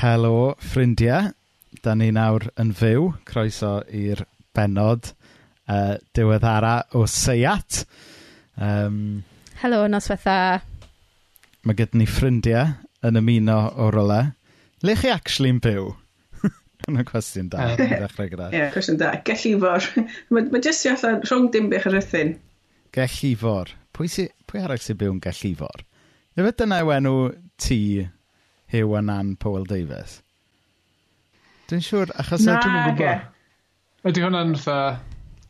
Helo, ffrindiau. Da ni nawr yn fyw. Croeso i'r benod uh, diweddara o Seiat. Um, Helo, noswetha. Mae gyda ni ffrindiau yn ymuno o rola. Le chi actually'n byw? Yna cwestiwn da. Ie, yeah, cwestiwn da. Gellifor. Mae ma jyst i allan rhwng dim bych yr ythyn. Gellifor. Pwy, si, pwy arall sy'n byw yn gellifor? Efo dyna yw enw ti Hugh a Nan Powell Davies? Dwi'n siŵr, achos Na, dwi'n gwybod. Ydy hwnna'n fatha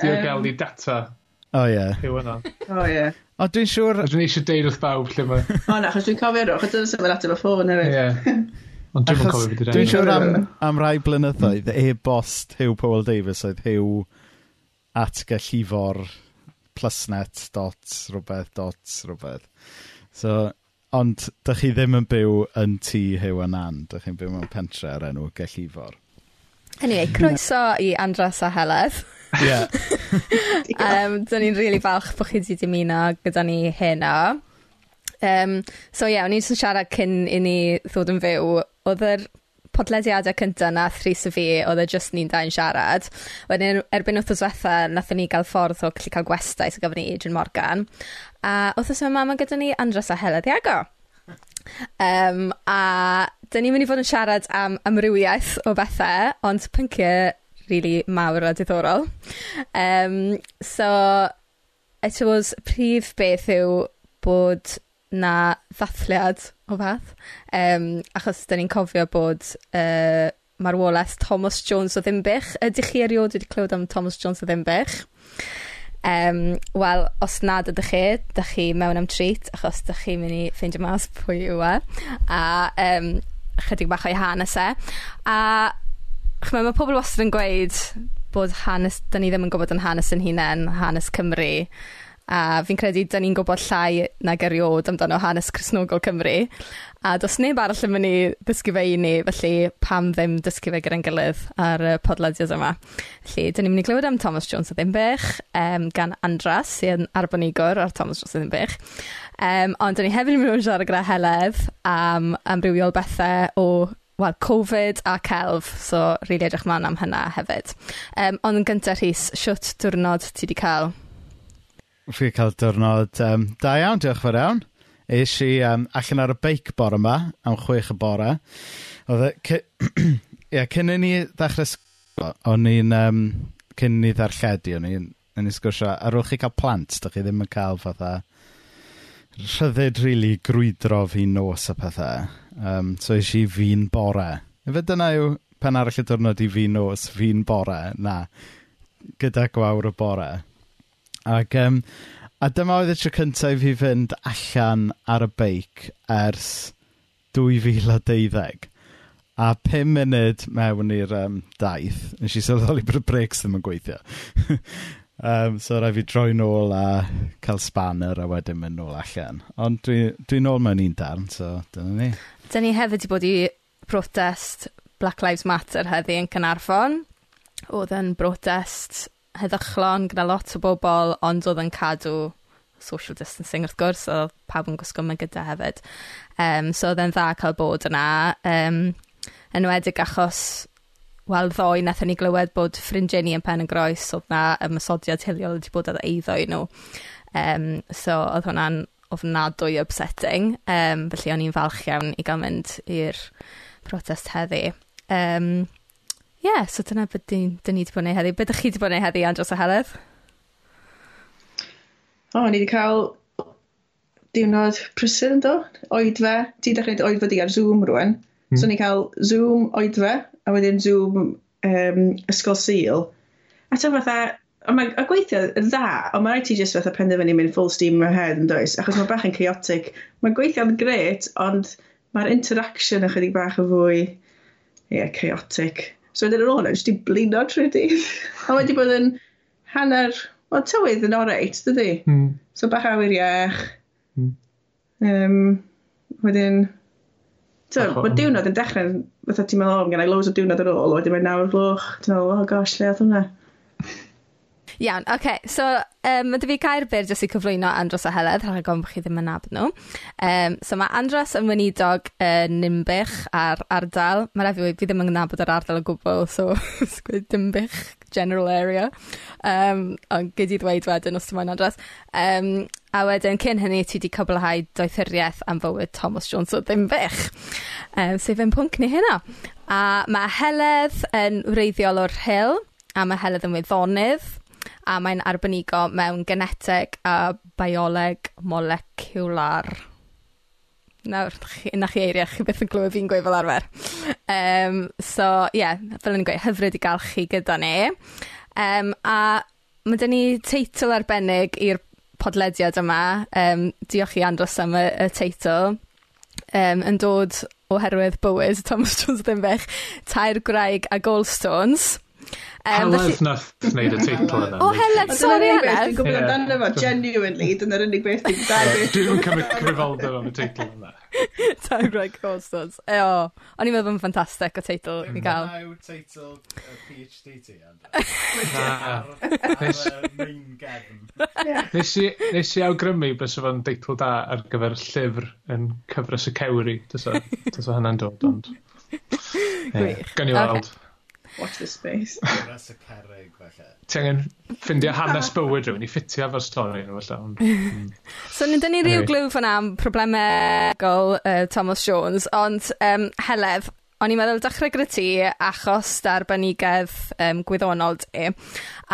diogelu um, data? O ie. Yeah. Huw a Nan. O ie. O dwi'n siŵr... Dwi'n eisiau deud wrth bawb lle mae... o na, achos dwi'n cofio rwch, dwi'n symud at y ffôn hefyd. Ie. Ond dwi'n cofio beth Dwi'n siŵr am, am rai blynyddoedd, e-bost Hugh Powell Davies oedd Hugh at gallifor plusnet dot rhywbeth dot rhywbeth. So, Ond dych chi ddim yn byw yn tŷ Hew a Nan. dych chi'n byw mewn pentre ar enw Gellifor. Anyway, croeso i Andras a Heledd. Ie. Yeah. um, Dyn ni'n rili really falch bod chi wedi dymuno gyda ni heno. Um, so ie, yeah, o'n i'n siarad cyn i ni ddod yn fyw. Oedd yr podlediadau cyntaf na thris y fi, oedd e jyst ni'n dau'n siarad. Wedyn erbyn wrth o zwetha, nathon ni gael ffordd o gallu cael gwestai sy'n gofyn ni Adrian Morgan. A wrthos yma mae gyda ni Andros a Helen Ddiago. Um, a dan ni'n mynd i fod yn siarad am amrywiaeth o bethau, ond pynciau really mawr a diddorol. Um, so I suppose prif beth yw bod 'na ddathliad o fath, um, achos dan ni'n cofio bod uh, marwolaeth Thomas Jones o Ddimbych. Ydych chi erioed wedi clywed am Thomas Jones o Ddimbych? Um, wel os nad ydych chi ydych chi mewn am treat achos ydych chi'n mynd i ffeindio mas pwy yw e. A um, chydig bach o'i hanes e. A chymryd, mae pobl wastad yn gweud bod hanes da ni ddim yn gwybod 'yn hanes yn hunain, hanes Cymru a fi'n credu da ni'n gwybod llai nag eriod amdano hanes Cresnogol Cymru a does neb arall yn mynd i ddysgu fe i ni, felly pam ddim dysgu fe gyda'n gilydd ar y podlediad yma. Felly, dyn ni'n mynd i glywed am Thomas Jones o Ddimbych, um, gan Andras, sy'n arbenigwr ar Thomas Jones o Ddimbych. Um, ond dyn ni hefyd yn mynd i siarad gyda Heledd am amrywiol bethau o wel, Covid a celf, so rili really edrych mlaen am hynna hefyd. Um, ond yn gyntaf, Rhys, siwt diwrnod ti wedi cael? fi cael diwrnod um, da iawn, diolch fawr iawn. Es i um, allan ar y beic bore yma, am chwech y bore. Oedd e... Ie, cyn i ni ddechrau sgwrs, o'n i'n... Um, cyn i ni ddarlledu, o'n i'n yn i sgwrsio, ar ôl chi cael plant, dych chi ddim yn cael fatha rhyddid rili really, grwydro fi nos a pethau. Um, so eis i fi'n bore. Efe dyna yw pen arall y diwrnod i fi nos, fi'n bore, na, gyda gwawr y bore. Ac um, a dyma oedd y tro cyntaf i fi fynd allan ar y beic ers 2012. a 5 munud mewn i'r um, daith, nes i sylweddoli bod y brêcs ddim yn gweithio. um, so rai fi droi nôl a cael spanner a wedyn mynd nôl allan. Ond dwi, dwi nôl mewn un darn, so dyna ni. Dyna ni hefyd wedi bod i protest Black Lives Matter heddi yn Cynarfon. Oedd yn brotest heddychlon gyda lot o bobl ond oedd yn cadw social distancing wrth gwrs oedd pawb yn gwisgo mygydau hefyd. Um, so oedd e'n dda cael bod yna. Um, enwedig achos wel ddoe wnaethon ni glywed bod ffrindiau ni yn Pen-y-Groes oedd 'na ymosodiad hiliol wedi bod ar eiddo i nhw. Um, so oedd hwnna'n ofnadwy upsetting. Um, felly o'n i'n falch iawn i gael mynd i'r protest heddi. Um, Ie, so dyna beth dyn, ni wedi bod yn ei heddi. Beth ydych chi wedi bod yn ei heddi, Andros a Heledd? O, ni wedi cael diwrnod prysur yn do? Oedfa. Ti ddechrau dweud oedfa di ar Zoom rwan. Mm. So ni cael Zoom oedfa, a wedyn Zoom um, ysgol sil. A ta fatha, a, ma, a gweithio yn dda, ond mae rhaid ti jyst fatha penderfynu mynd full steam mewn head yn does, achos mae bach yn chaotic. Mae gweithio'n gret, ond mae'r interaction ychydig bach yn fwy, ie, yeah, chaotic. So wedyn ar ôl hwnna, jyst i blino trwy dydd. a wedi bod yn hanner, wel tywydd yn oreit, dydy? Mm. Hmm. So bach awyr iach. Mm. Um, wedyn, So, mae diwrnod yn dechrau, fatha ti'n meddwl, o, gen i loads o diwrnod ar ôl, wedyn mae'n nawr gloch, ti'n meddwl, oh gosh, lle oedd hwnna? Iawn, oce. Okay. So, um, mae dy fi gair byr jyst i cyflwyno Andros a Heledd, rhaid gofyn bod chi ddim yn nabod nhw. Um, so mae Andros yn weinidog yn nimbych a'r ardal. Ma' rhaid fi fi ddim yn nabod yr ardal o gwbl, so jyst gweud general area. Um, ond gyd i ddweud wedyn os ti'n moyn, Andros. Um, a wedyn cyn hynny ti wedi cwblhau doethuriaeth am fywyd Thomas Jones o Dinbych, Um, sef yn pwnc ni hynna. A mae Heledd yn wreiddiol o'r Hill, a mae Heledd yn wyddonydd. A mae'n arbenigo mewn geneteg a bioleg moleciwlar. Nawr chi... 'na chi eiriau, chi beth yn glywed fi'n gweud fel arfer. Um, so ie, fel yn gweud, hyfryd i gael chi gyda ni. Um, a mae dyn ni teitl arbennig i'r podlediad yma, Um, diolch i Andros am y y teitl, Um, yn dod oherwydd bywyd Thomas Jones Dinbych, Tair Gwraig a Goldstones. Um, Heledd nath wneud y teitl yna. O, Heledd, sori Heledd. Dwi'n gwybod amdano fo, genuinely, dyna'r unig beth dwi'n dweud. Dwi'n cymryd cyfrifoldeb am y teitl yna. Time Greg Corstons. E o, o'n i'n meddwl yn ffantastig o teitl i gael. Naw teitl PhD ti, Andrew. Nes i awgrymu bys o'n deitl da ar gyfer llyfr yn cyfres y cewri, Dys o hynna'n dod, ond... Gwych. Gan i weld. Watch this space. Gwras y cerrig, falle. Ti angen ffindio hanes bywyd rhywun i ffitio efo'r stori yn falle. so, nid ni rhyw glw fan am problemau gol uh, Thomas Jones, ond um, Helef, o'n i'n meddwl dechrau gyda ti achos darbenigedd um, gwyddonol di.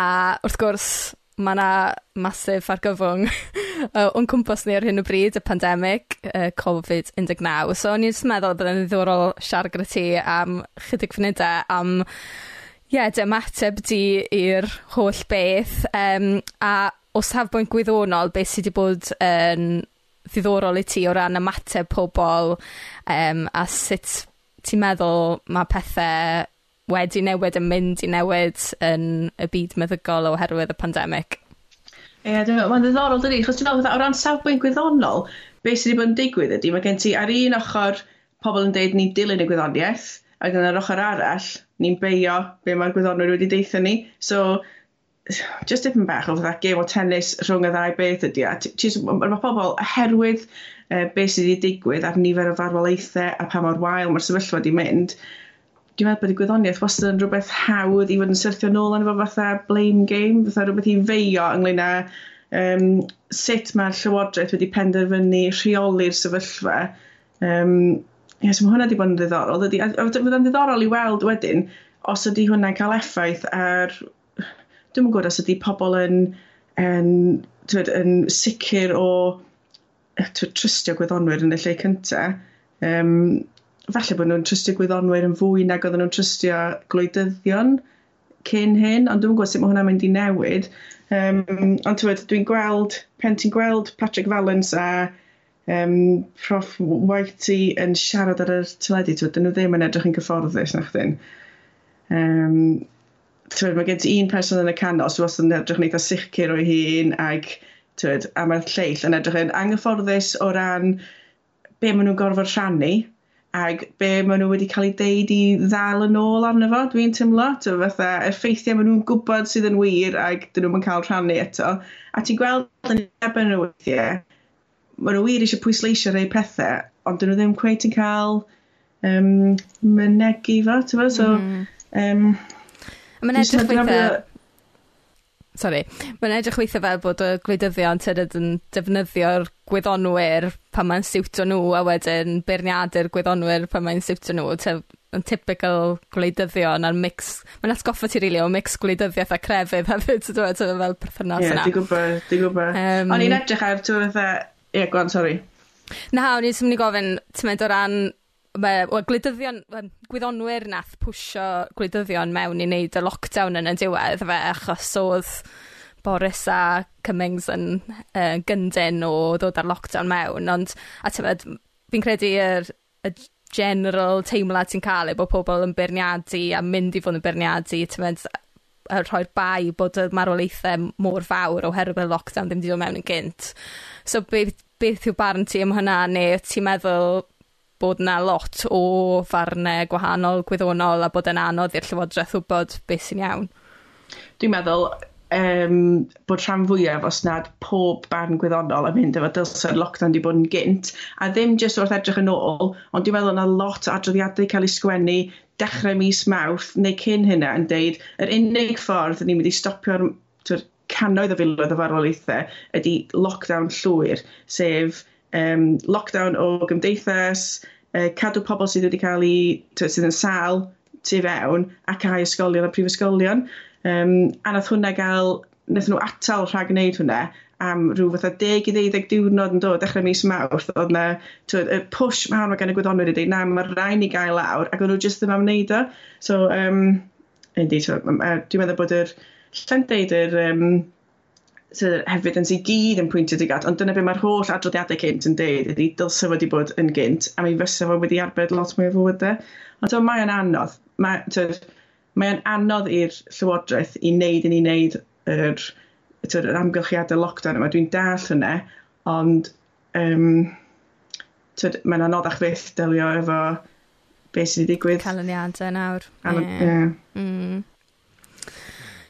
A wrth gwrs, mae yna masif argyfwng o'n cwmpas ni ar hyn o bryd, y pandemig uh, Covid un deg naw, so o'n i jyst yn meddwl bydde'n ddiddorol siarad gyda ti am chydig funudau am ie yeah, dy ymateb di i'r holl beth Um, a o safbwynt gwyddonol beth sydd wedi bod yn ddiddorol i ti o ran ymateb pobl um, a sut ti'n meddwl mae pethau wedi newid yn mynd i newid yn y byd meddygol oherwydd y pandemig. Ie, yeah, dwi'n meddwl, mae'n ddiddorol dydi, chos dwi'n meddwl, o ran safbwynt gwyddonol, beth sydd wedi bod yn digwydd ydy, mae gen ti ar un ochr pobl yn deud ni'n dilyn y gwyddoniaeth, ac yn yr ochr arall, ni'n beio be mae'r gwyddonwyr wedi deitha ni. So, just dipyn bach o fydda game o tennis rhwng y ddau beth ydy. Mae pobl oherwydd uh, beth sydd wedi digwydd ar nifer o farwolaethau a pa mor wael mae'r sefyllfa wedi mynd, dwi'n meddwl bod y gwyddoniaeth wastad yn rhywbeth hawdd i fod yn syrthio nôl yn efo fatha blame game, fatha rhywbeth i feio ynglyn â um, sut mae'r Llywodraeth wedi penderfynu rheoli'r sefyllfa. Um, Ie, yes, mae hwnna wedi bod yn ddiddorol. Fydd yn ddiddorol i weld wedyn os ydy hwnna'n cael effaith ar... Dwi'n gwybod os ydy pobl yn, yn, twyd, yn sicr o twyd, trystio gwyddonwyr yn y lle cyntaf. Um, falle bod nhw'n trystio gwyddonwyr yn fwy nag oedden nhw'n trystio gwleidyddion cyn hyn, ond dwi'n gwybod sut mae hwnna'n mynd i newid. Um, ond tywed, dwi'n gweld, pen ti'n gweld Patrick Valens a um, Prof Whitey yn siarad ar y teledu, tywed, dyn nhw ddim yn edrych yn gyfforddus na chdyn. Um, tywed, mae gen ti un person yn y canol, dwi wastad yn edrych yn eitha sicr o'i hun, ag, tywed, a mae'r lleill yn edrych yn anghyfforddus o ran be maen nhw'n gorfod rhannu, ag be maen nhw wedi cael ei deud i ddal yn ôl arno fo, dwi'n teimlo, to fatha effeithiau maen nhw'n gwybod sydd yn wir ag dyn nhw'n cael rhannu eto. A ti'n gweld yn ebyn nhw weithiau, maen nhw wir eisiau pwysleisio rei pethau, ond dyn nhw ddim cweit yn cael um, mynegu fo, ti'n fo, so... Mm. Um, Mae'n edrych weithiau sorry, mae'n edrych weithio fel bod y gwleidyddion tydyd yn defnyddio'r gwyddonwyr pan mae'n siwtio nhw a wedyn beirniadu'r gwyddonwyr pan mae'n siwtio nhw. Yn typical gwleidyddion a'r mix, mae'n atgoffa ti rili really, o mix gwleidyddiaeth a crefydd hefyd, ti'n dweud, fel perthynas yna. Ie, yeah, di gwybod, di gwybod. Um, O'n i'n edrych ar, ti'n dweud, ie, gwan, sori. Na, o'n i'n mynd i gofyn, ti'n mynd o ran Mae, gwleidyddion, gwyddonwyr nath pwysio gwleidyddion mewn i wneud y lockdown yn y diwedd fe, achos oedd Boris a Cummings yn uh, gyndyn o ddod ar lockdown mewn, ond a tyfod, fi'n credu yr, y general teimlad sy'n cael ei bod pobl yn berniadu a mynd i fod yn berniadu, tyfod, rhoi'r bai bod y marwolaethau mor fawr oherwydd y lockdown ddim wedi dod mewn yn gynt. So beth, beth yw barn ti am hynna, neu ti'n meddwl bod yna lot o farnau gwahanol, gwyddonol, a bod yn anodd i'r Llywodraeth wybod beth sy'n iawn. Dwi'n meddwl um, bod rhan fwyaf, os nad pob barn gwyddonol yn mynd efo dylse'r lockdown wedi bod yn gynt, a ddim jyst wrth edrych yn ôl, ond dwi'n meddwl yna lot o adroddiadau cael ei sgwennu dechrau mis mawrth neu cyn hynna yn deud yr unig ffordd ni'n mynd i stopio'r cannoedd o filoedd o farwolaethau ydy lockdown llwyr, sef um, lockdown o gymdeithas, uh, cadw pobl sydd wedi cael eu, sydd yn sal tu fewn a cael ysgolion a prifysgolion. Um, a nath hwnna gael, nath nhw atal rhag wneud hwnna am rhyw fatha 10 i 12 diwrnod yn dod dechrau mis mawrth oedd na y push mawr mae gan y gwyddonwyr i dweud na mae'r rhaid i gael lawr ac o'n nhw jyst ddim am wneud o so um, yndi, so, dwi'n meddwl bod yr llen deud yr um, sydd hefyd yn sy'n gyd yn pwyntio dig at, ond dyna be mae'r holl adroddiadau cynt yn deud ydy dylse wedi bod yn gynt, a mi fysa fo wedi arbed lot mwy o fywydau. Ond so, mae'n anodd. mae'n mae anodd i'r Llywodraeth i wneud yn ei wneud yr, yr amgylchiadau lockdown yma. Dwi'n dall hynny, ond um, mae'n anoddach fyth delio efo beth sydd wedi digwydd. Canlyniadau nawr. An yeah. Yeah. Mm.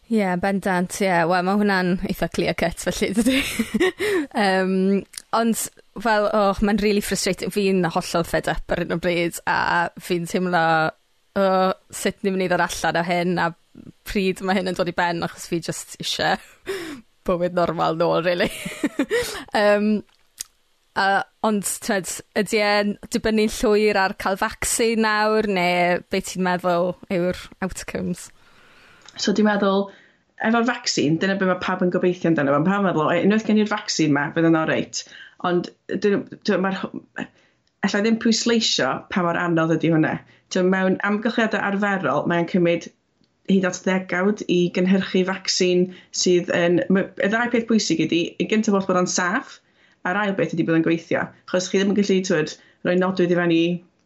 Ie yeah, bendant ie Yeah. wel mae hwnna'n eitha clear cut felly dydy. um, ond fel o mae'n really frustrating fi'n hollol fed up ar hyn o bryd a fi'n teimlo o sut ni'n mynd i ddod allan o hyn a pryd mae hyn yn dod i ben achos fi just eisiau bywyd normal nôl really. um, a ond t'od ydy e'n dibynnu llwyr ar cael vaccine nawr neu beth ti'n meddwl yw'r outcomes? So dwi'n meddwl, efo'r vaccine, dyna beth mae pawb yn gobeithio amdano fo. Mae pawb yn meddwl, unwaith gen i'r vaccine ma, fydd yn oreit. Ond mae'r... Alla ddim pwysleisio pa mor anodd ydy hwnna. Dwi'n mewn amgylchiadau arferol, mae'n cymryd hyd at ddegawd i gynhyrchu vaccine sydd yn... Y ddau peth bwysig ydy, y gyntaf bod bod o'n saff, a'r ail beth ydy bod yn gweithio. Chos chi ddim yn gallu twyd, rhoi nodwydd i fan i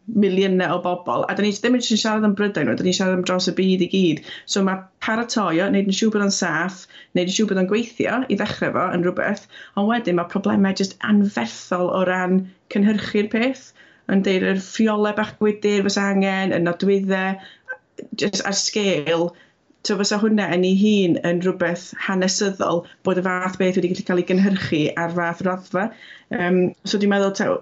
miliynau o bobl, a da ni ddim yn siarad am Brydain, da ni'n siarad am dros y byd i gyd. So mae paratoio, wneud yn siŵr bod o'n saff, wneud yn siŵr bod o'n gweithio i ddechrau fo yn rhywbeth, ond wedyn mae problemau jyst anferthol o ran cynhyrchu'r peth, yn deud yr ffiolau bach gwydyr fysa angen, y nodwyddau, just ar sgêl, so fysa hwnna yn ei hun yn rhywbeth hanesyddol bod y fath beth wedi cael ei gynhyrchu ar fath raddfa. Um, so dwi'n meddwl,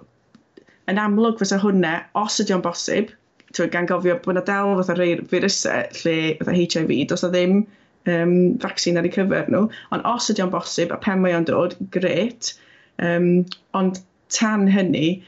yn amlwg fysa hwnna, os ydy o'n bosib, twy, gan gofio bod yna dal fatha rhai virusau lle fatha HIV, dos o ddim um, vaccine ar ei cyfer nhw, ond os ydy o'n bosib a pen mae o'n dod, gret, um, ond tan hynny,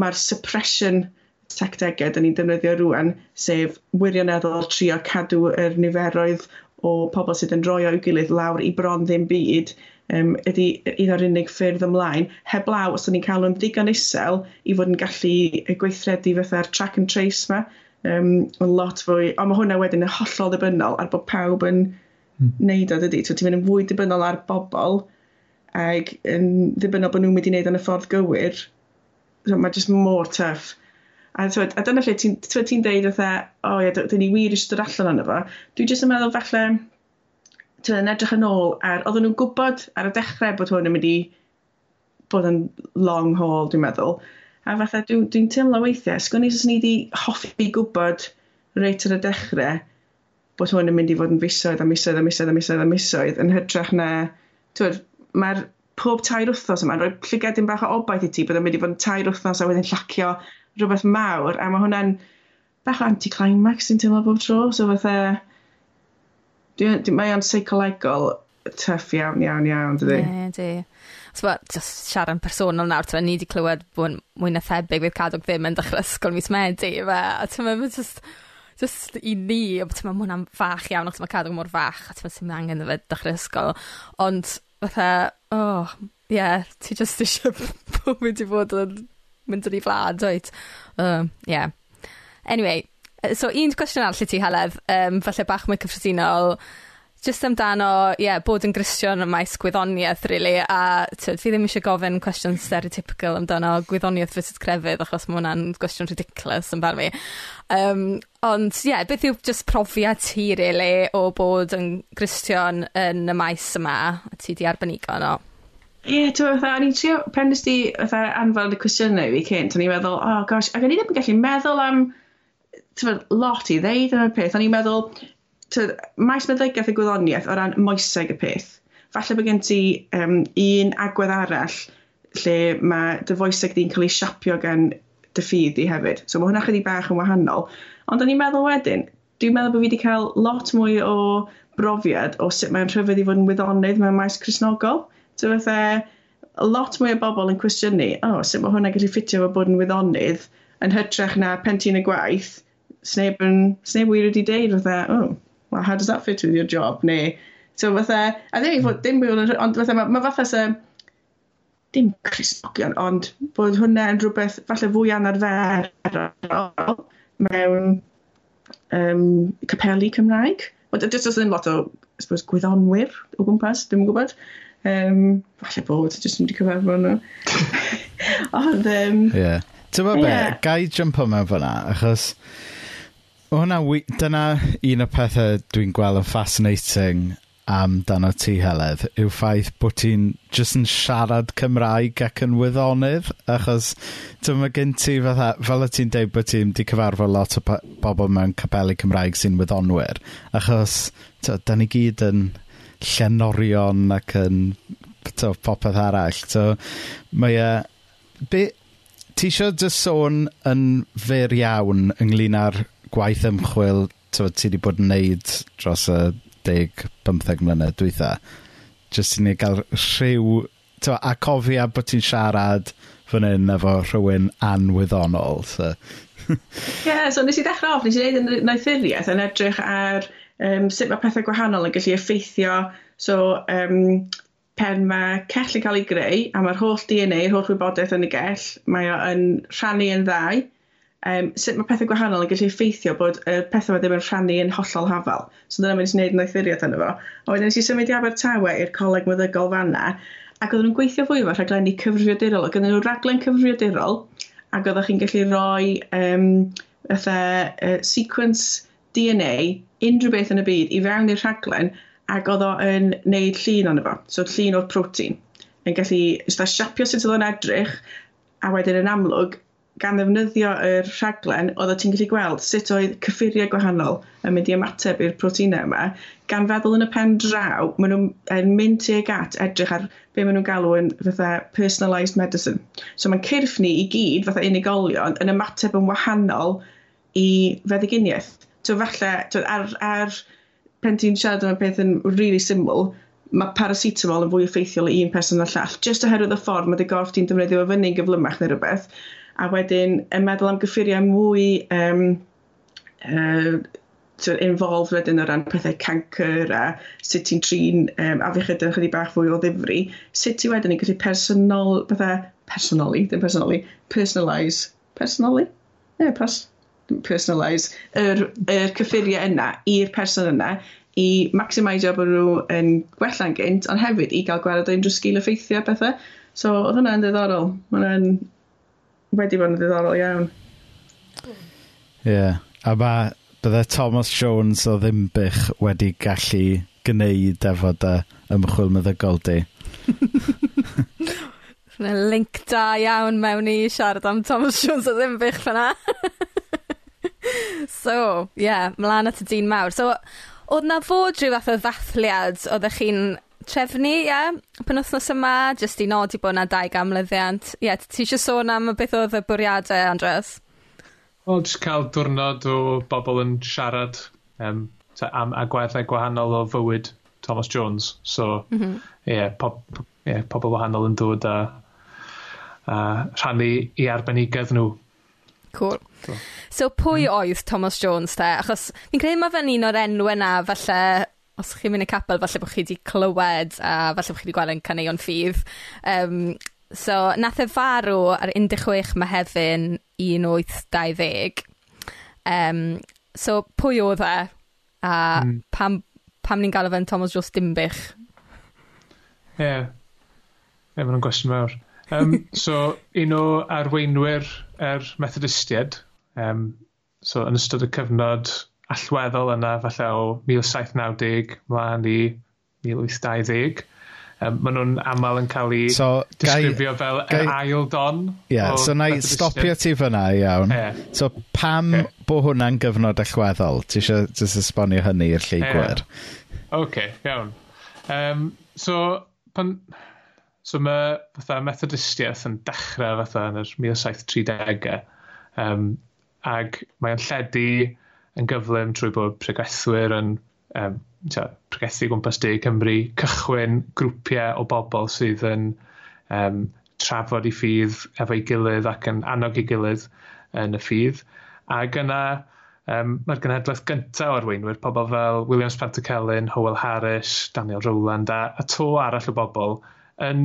mae'r suppression tactegau dyn ni'n defnyddio rwan, sef wirioneddol trio cadw yr niferoedd o pobl sydd yn rhoi o'i gilydd lawr i bron ddim byd um, ydy un o'r unig ffyrdd ymlaen. Heblaw, os o'n ni'n cael nhw'n digon isel i fod yn gallu gweithredu fatha'r track and trace yma, um, yn lot fwy, ond mae hwnna wedyn yn hollol ddibynnol ar bod pawb yn mm. neud o dydy. So, ti'n mynd yn fwy dibynnol ar bobl ac yn ddibynnol bod nhw'n mynd i wneud yn y ffordd gywir. So, mae jyst mor tuff. A, twyd, a dyna lle ti'n ti deud fatha, o oh, ie, dyn ni wir eisiau dod allan o'n efo. Dwi jyst yn meddwl falle, t'mod yn edrych yn ôl ar oedden nhw'n gwybod ar y dechrau bod hwn yn mynd i bod yn long haul dwi'n meddwl. A fatha dwi'n dwi teimlo weithiau sgwn i os ni wedi hoffi gwybod reit ar y dechrau bod hwn yn mynd i fod yn fisoedd a misoedd a misoedd a misoedd a misoedd yn hytrach na t'wod mae'r pob tair wthnos yma'n rhoi llygedyn bach o obaith i ti bod yn mynd i fod yn tair wthnos a wedyn llacio rhywbeth mawr a mae hwnna'n bach o anti-climax sy'n teimlo bob tro. So fatha Mae o'n seicolegol tuff iawn, iawn, iawn, dydy? Ne, di. Os just siarad yn personol nawr, ti'n ni wedi clywed bod mwy na thebyg fydd cadwg ddim yn dechrau ysgol mis Medi, fe, a ti'n meddwl, just, just i ni, a ti'n meddwl, mae hwnna'n fach iawn, ac ti'n meddwl, cadw mor fach, a ti'n meddwl, sy'n angen fe dechrau ysgol, ond, fatha, oh, ie, yeah, ti just eisiau bod wedi bod yn mynd yn ei flad, oed. Ie. Um, yeah. Anyway, So un cwestiwn arall i ti Heledd, um, falle bach mwy cyffredinol just amdano ie bod yn Gristion y maes gwyddoniaeth really, a t'od fi ddim eisiau gofyn cwestiwn stereotypical amdano gwyddoniaeth versus crefydd achos mae hwnna'n gwestiwn ridiculous yn barn fi yym ond ie yeah, beth yw just profiad ti really, o bod yn Gristion yn y maes yma a ti 'di arbenigo yno? Ie, ti'n gwbod fatha, o'n trio, pen nes di fatha anfon y cwestiynau i fi cynt, o'n i'n meddwl, oh gosh, ac o'n i ddim yn gallu meddwl am tyfod, lot i ddeud yn y peth. O'n i'n meddwl, tyfod, maes meddygaeth y gwyddoniaeth o ran moeseg y peth. Falle bod gen ti um, un agwedd arall lle mae dy foeseg di'n cael ei siapio gan dy ffydd di hefyd. So mae hwnna chydig bach yn wahanol. Ond o'n i'n meddwl wedyn, dwi'n meddwl bod fi wedi cael lot mwy o brofiad o sut mae'n rhyfedd i fod yn wyddonydd mewn maes Cresnogol. So fatha, lot mwy o bobl yn cwestiynu, o, oh, sut mae hwnna gallu ffitio fo bod yn wyddonydd yn hytrach na pen ti'n y gwaith, sneb yn, sneb wir wedi deud fatha, oh, well, how does that fit with your job? Neu, so fatha, a ddim i fod, dim byd yn, ond fatha, mae ma fatha se, dim crispogion, ond bod hwnna yn rhywbeth falle fwy anarferol mewn um, capelu Cymraeg. Ond just does ddim lot o, I suppose, gwyddonwyr o gwmpas, ddim yn gwybod. Um, falle bod, jyst wedi cyfarfod nhw. ond, um, yeah. Ti'n gwybod yeah. be, gai jump o mewn fyna, achos Ma' Dyna un o pethau dwi'n gweld yn fascinating am dan o ti Heledd yw ffaith bod ti'n jyst yn siarad Cymraeg ac yn wyddonydd achos dyma gen ti fatha fel y ti'n deud bod ti'n 'di cyfarfod lot o bobl mewn capelu Cymraeg sy'n wyddonwyr achos t'od dan ni gyd yn llenorion ac yn to, popeth arall so mae e... Be... Ti eisiau dy sôn yn fyr iawn ynglyn â'r gwaith ymchwil ti wedi bod yn neud dros y 10-15 mlynedd dwytha, jyst i ni gael rhyw... Tywed, a cofia bod ti'n siarad fan hyn efo rhywun anwyddonol. So. Ie, yeah, so nes i ddechrau off, nes i wneud yn noethuriaeth yn edrych ar um, sut mae pethau gwahanol yn gallu effeithio so, um, pen mae cell yn cael ei greu a mae'r holl DNA, yr holl wybodaeth yn y gell, mae o yn rhannu yn ddau um, sut mae pethau gwahanol yn gallu effeithio bod y pethau pethau ddim yn rhannu yn hollol hafal. So dyna mynd i wneud yn oethuriad yna fo. A wedyn nes i symud i Abertawe i'r coleg meddygol fanna, ac oedden nhw'n gweithio fwy efo rhaglenni cyfrifiadurol, ac oedden nhw'n raglen cyfrifiadurol, ac oeddech chi'n gallu rhoi um, fatha, uh, sequence DNA, unrhyw beth yn y byd, i fewn i'r rhaglen, ac oedd o'n neud llun ond efo, so llun o'r protein. Yn gallu, ysda siapio sut oedd o'n edrych, a wedyn yn amlwg, gan ddefnyddio yr rhaglen, oedd ti'n gallu gweld sut oedd cyffuriau gwahanol yn mynd i ymateb i'r proteinau yma, gan feddwl yn y pen draw, maen nhw'n mynd tuag at edrych ar be maen nhw'n galw yn fatha personalised medicine. So mae'n cyrff ni i gyd, fatha unigolion, yn ymateb yn wahanol i feddyginiaeth. So falle, to, ar, ar pen ti'n siarad am peth yn really syml, mae paracetamol yn fwy effeithiol i un person na llall, just oherwydd y ffordd mae dy gorff ti'n defnyddio i fyny'n gyflymach neu rhywbeth, a wedyn yn meddwl am gyffuriau mwy um, uh, involved wedyn o ran pethau cancer a sut ti'n trin um, afiechyd yn chydig bach fwy o ddifri, sut ti wedyn yn gallu personol, bethau personally, ddim personally, personalise, personally? Ne, yeah, pers personalise, yr, yr cyffuriau yna i'r person yna i maximisio bod nhw yn gwella'n gynt, ond hefyd i gael gweld o unrhyw sgil effeithio pethau. So, oedd hwnna'n ddiddorol. Mae hwnna'n wedi bod yn ddiddorol iawn. Ie. Yeah. A mae bydde Thomas Jones o ddimbych wedi gallu gwneud efo dy ymchwil meddygol di. Fyna link da iawn mewn i siarad am Thomas Jones o ddimbych fyna. so, ie, yeah, mlaen at y dyn mawr. So, oedd na fod rhyw fath o ddathliad oeddech chi'n trefnu, ie, yeah, penwthnos yma, jyst i nodi bod yna dau gamlyddiant. Ie, yeah, ti eisiau sôn am beth oedd y bwriadau, Andres? Wel, jyst cael diwrnod o bobl yn siarad um, am agweddau gwahanol o fywyd Thomas Jones. So, mhm. ie, mm -hmm. yeah, pop, yeah, pobl wahanol yn dod a, a rhannu i arbenigedd nhw. Cool. So, so pwy mm. oedd Thomas Jones te? Achos fi'n credu mae fe'n un o'r enw yna falle Os chi'n mynd i capel, falle bod chi wedi clywed, a falle bod chi wedi gweld yn caneuon ffydd Um, so nath e farw ar un deg chwech Mehefin 1820. Um, so pwy oedd e a mm. pam pam ni'n galw fe'n Thomas Jones Dimbych? Ie, Yeah. ie ma' gwestiwn mawr. Um, so un o arweinwyr er yr Methodistiaid Um, so yn ystod y cyfnod allweddol yna falle o 1790 mlaen i 1820. Um, maen nhw'n aml yn cael ei so, disgrifio fel gai, yr ail don. Ie, yeah, so na i stopio ti fyna iawn. Yeah. So pam yeah. bo hwnna'n gyfnod allweddol? Ti eisiau just esbonio hynny i'r lleigwyr? Yeah. Oce, okay, iawn. Um, so, pan, so mae fatha methodistiaeth yn dechrau fatha yn yr 1730au. Um, ag mae'n lledu yn gyflym trwy bod pregethwyr yn um, tia, pregethu gwmpas De Cymru, cychwyn grwpiau o bobl sydd yn um, trafod i ffydd efo'i gilydd ac yn annog i gilydd yn y ffydd. Ac yna um, mae'r genhedlaeth gyntaf o'r weinwyr, pobl fel William Spencer Pantacelyn, Howell Harris, Daniel Rowland a, a to arall o bobl yn,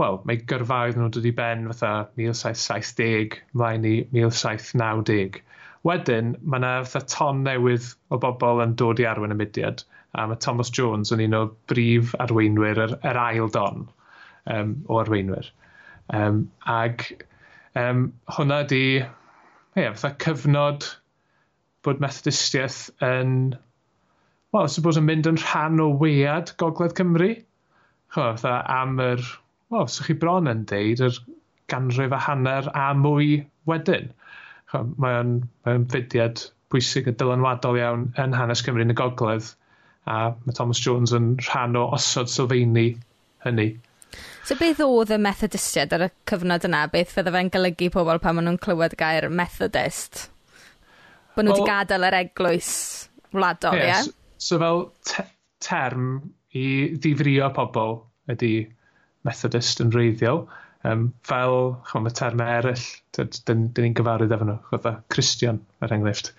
wel, mae gyrfaoedd nhw dod i ben fatha 1770 mlaen i 1790. Wedyn, mae yna fatha ton newydd o bobl yn dod i arwen y mudiad, a mae Thomas Jones yn un o brif arweinwyr yr, yr ail don um, o arweinwyr. Um, ag um, hwnna di, ie, fatha cyfnod bod methodistiaeth yn, wel, suppose yn mynd yn rhan o wead Gogledd Cymru. Chwa, fatha am yr, wel, sych chi bron yn deud, yr ganrif a hanner a mwy wedyn mae o'n, mae o'n fudiad pwysig a dylanwadol iawn yn hanes Cymru yn y gogledd a mae Thomas Jones yn rhan o osod sylfaeni hynny. So beth oedd y methodistiaid ar y cyfnod yna? Beth fydde fe'n golygu pobl pan maen nhw'n clywed gair methodist? Bod nhw wedi well, gadael yr eglwys wladol, ie? Yeah, yeah? So, so fel te term i ddifrio pobl ydy methodist yn reiddiol. Um, fel, chwm, mae termau eraill, dyn dyn ni'n gyfarwydd efo nhw, fatha Christian, er enghraifft.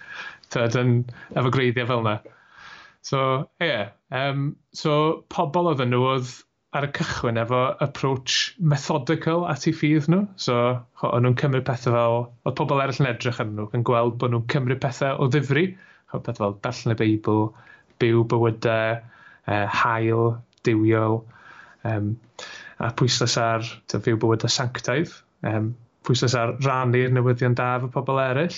dyn efo greiddiau fel yna. So, ie. Yeah. Um, so, pobl oedd nhw oedd ar y cychwyn efo approach methodical at ei ffydd nhw. So, o'n nhw'n cymryd pethau fel... Oedd pobl eraill yn edrych arnyn nhw yn gweld bod nhw'n cymryd pethau o ddifri. O, pethau fel darllen y Beibl, byw bywydau, uh, hael, diwiol. Um, a pwysles ar ty, fyw bywyd y sanctaidd, um, pwysles ar rannu'r newyddion da fy pobl eraill.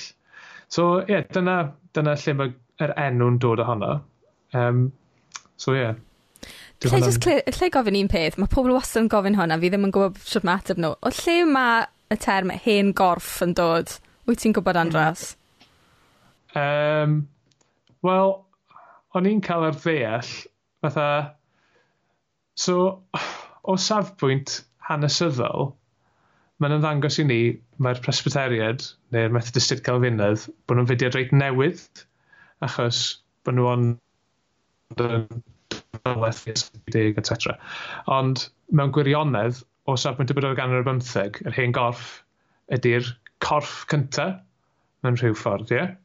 So ie, yeah, dyna, dyna lle mae'r er enw'n dod ohono. Um, so ie. Yeah. Lle, just, lle, lle gofyn un peth, mae pobl wastad yn gofyn hwnna, fi ddim yn gwybod sut mae ateb nhw. O lle mae y term hen gorff yn dod? Wyt ti'n gwybod Andras? Um, Wel, o'n i'n cael ar ddeall, fatha, so, o safbwynt hanesyddol, mae'n ymddangos i ni mae'r Presbyteriad neu'r Methodistid Calfinydd bod nhw'n fudiad reit newydd achos bod nhw ond yn dyleth etc. Ond mewn gwirionedd, o safbwynt y bydor gan bymtheg, yr hen gorff ydy'r corff cyntaf mewn rhyw ffordd, ie? Yeah?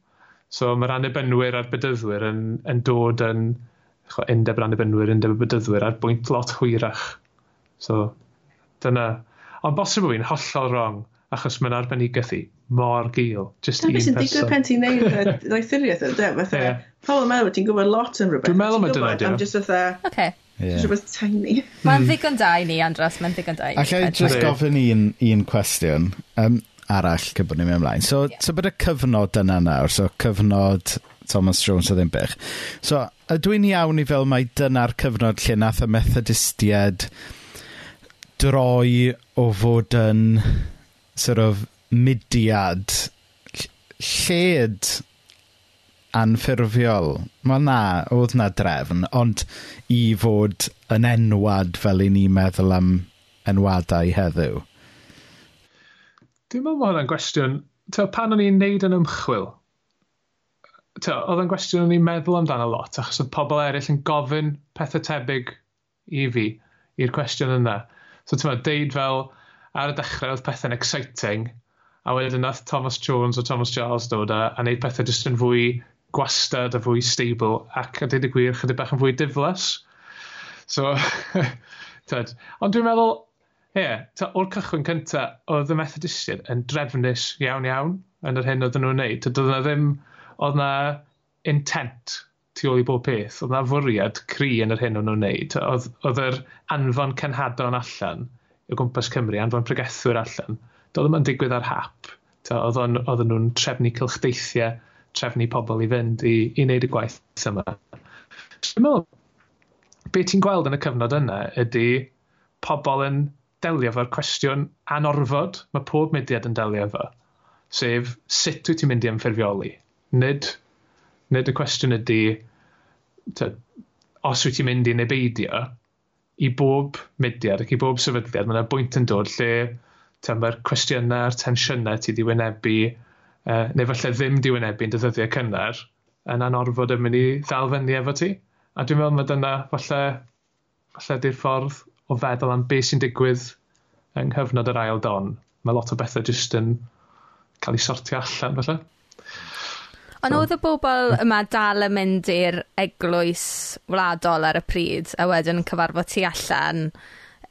So mae'r anebynwyr a'r bydyddwyr yn, yn dod yn undeb yr anebynwyr, undeb y bydyddwyr ar bwynt lot hwyrach So, dyna. Ond bosib fi'n hollol wrong, achos mae'n arbenigeth i mor gil. Just Dyna beth sy'n digwydd pen ti'n neud y ddoethuriaeth ydy, fatha, yeah. pobl yn meddwl ti'n gwybod lot yn rhywbeth. Dwi'n meddwl mae dyna dyn. I'm just fatha, okay. yeah. rhywbeth tiny. Mae'n ddigon da i ni, Andros, mae'n ddigon da i ni. Allai just gofyn un, un cwestiwn um, arall cyn bod ni'n mynd ymlaen. So, yeah. so bod y cyfnod yna nawr, so cyfnod Thomas Jones o ddim bych. So, ydw i'n iawn i fel mai dyna'r cyfnod lle nath y Methodistiaid droi o fod yn sort of mudiad lled anffurfiol. Wel na, oedd na drefn, ond i fod yn enwad fel i ni meddwl am enwadau heddiw. Dwi'n meddwl bod hwnna'n gwestiwn, ta, pan o'n i'n neud yn ymchwil, ta, oedd yn gwestiwn o'n i'n meddwl amdano lot, achos oedd pobl eraill yn gofyn pethau tebyg i fi, i'r cwestiwn yna. So ti'n meddwl, deud fel, ar y dechrau oedd pethau'n exciting, a wedyn nath Thomas Jones o Thomas Charles dod a, a wneud pethau jyst yn fwy gwastad a fwy stable, ac a dweud y gwir, chydig bach yn fwy diflas. So, tyd. Ond dwi'n meddwl, ie, yeah, o'r cychwyn cyntaf, oedd y Methodistiaid yn drefnus iawn iawn yn yr hyn oedden nhw'n neud. Oedd yna ddim, oedd yna intent tu ôl i bob peth, oedd na fwriad cri yn yr hyn o'n nhw'n wneud. Oedd, oedd yr anfon cenhadon allan, o gwmpas Cymru, anfon pregethwyr allan, doedd yma'n digwydd ar hap. Oedd nhw'n trefnu cylchdeithiau, trefnu pobl i fynd i, i wneud y gwaith yma. Dwi'n meddwl, be ti'n gweld yn y cyfnod yna ydy pobl yn delio fo'r cwestiwn anorfod mae pob mudiad yn delio fo. sef sut wyt ti'n mynd i ymffurfioli? Nid Nid y cwestiwn ydy, ta, os wyt ti'n mynd i nebeidio i bob mudiad ac i bob sefydliad, mae yna bwynt yn dod lle mae'r cwestiynau a'r tensiynau ti wedi wynebu, uh, neu falle ddim di wynebu'n dyddiau cynnar, yn anorfod yn mynd i ddal fyny efo ti. A dwi'n meddwl mae dyna falle, falle di'r ffordd o feddwl am beth sy'n digwydd yng nghyfnod yr ail don. Mae lot o bethau jyst yn cael ei sortio allan falle. Ond oedd y bobl yma dal yn mynd i'r eglwys wladol ar y pryd, a wedyn yn cyfarfod tu allan,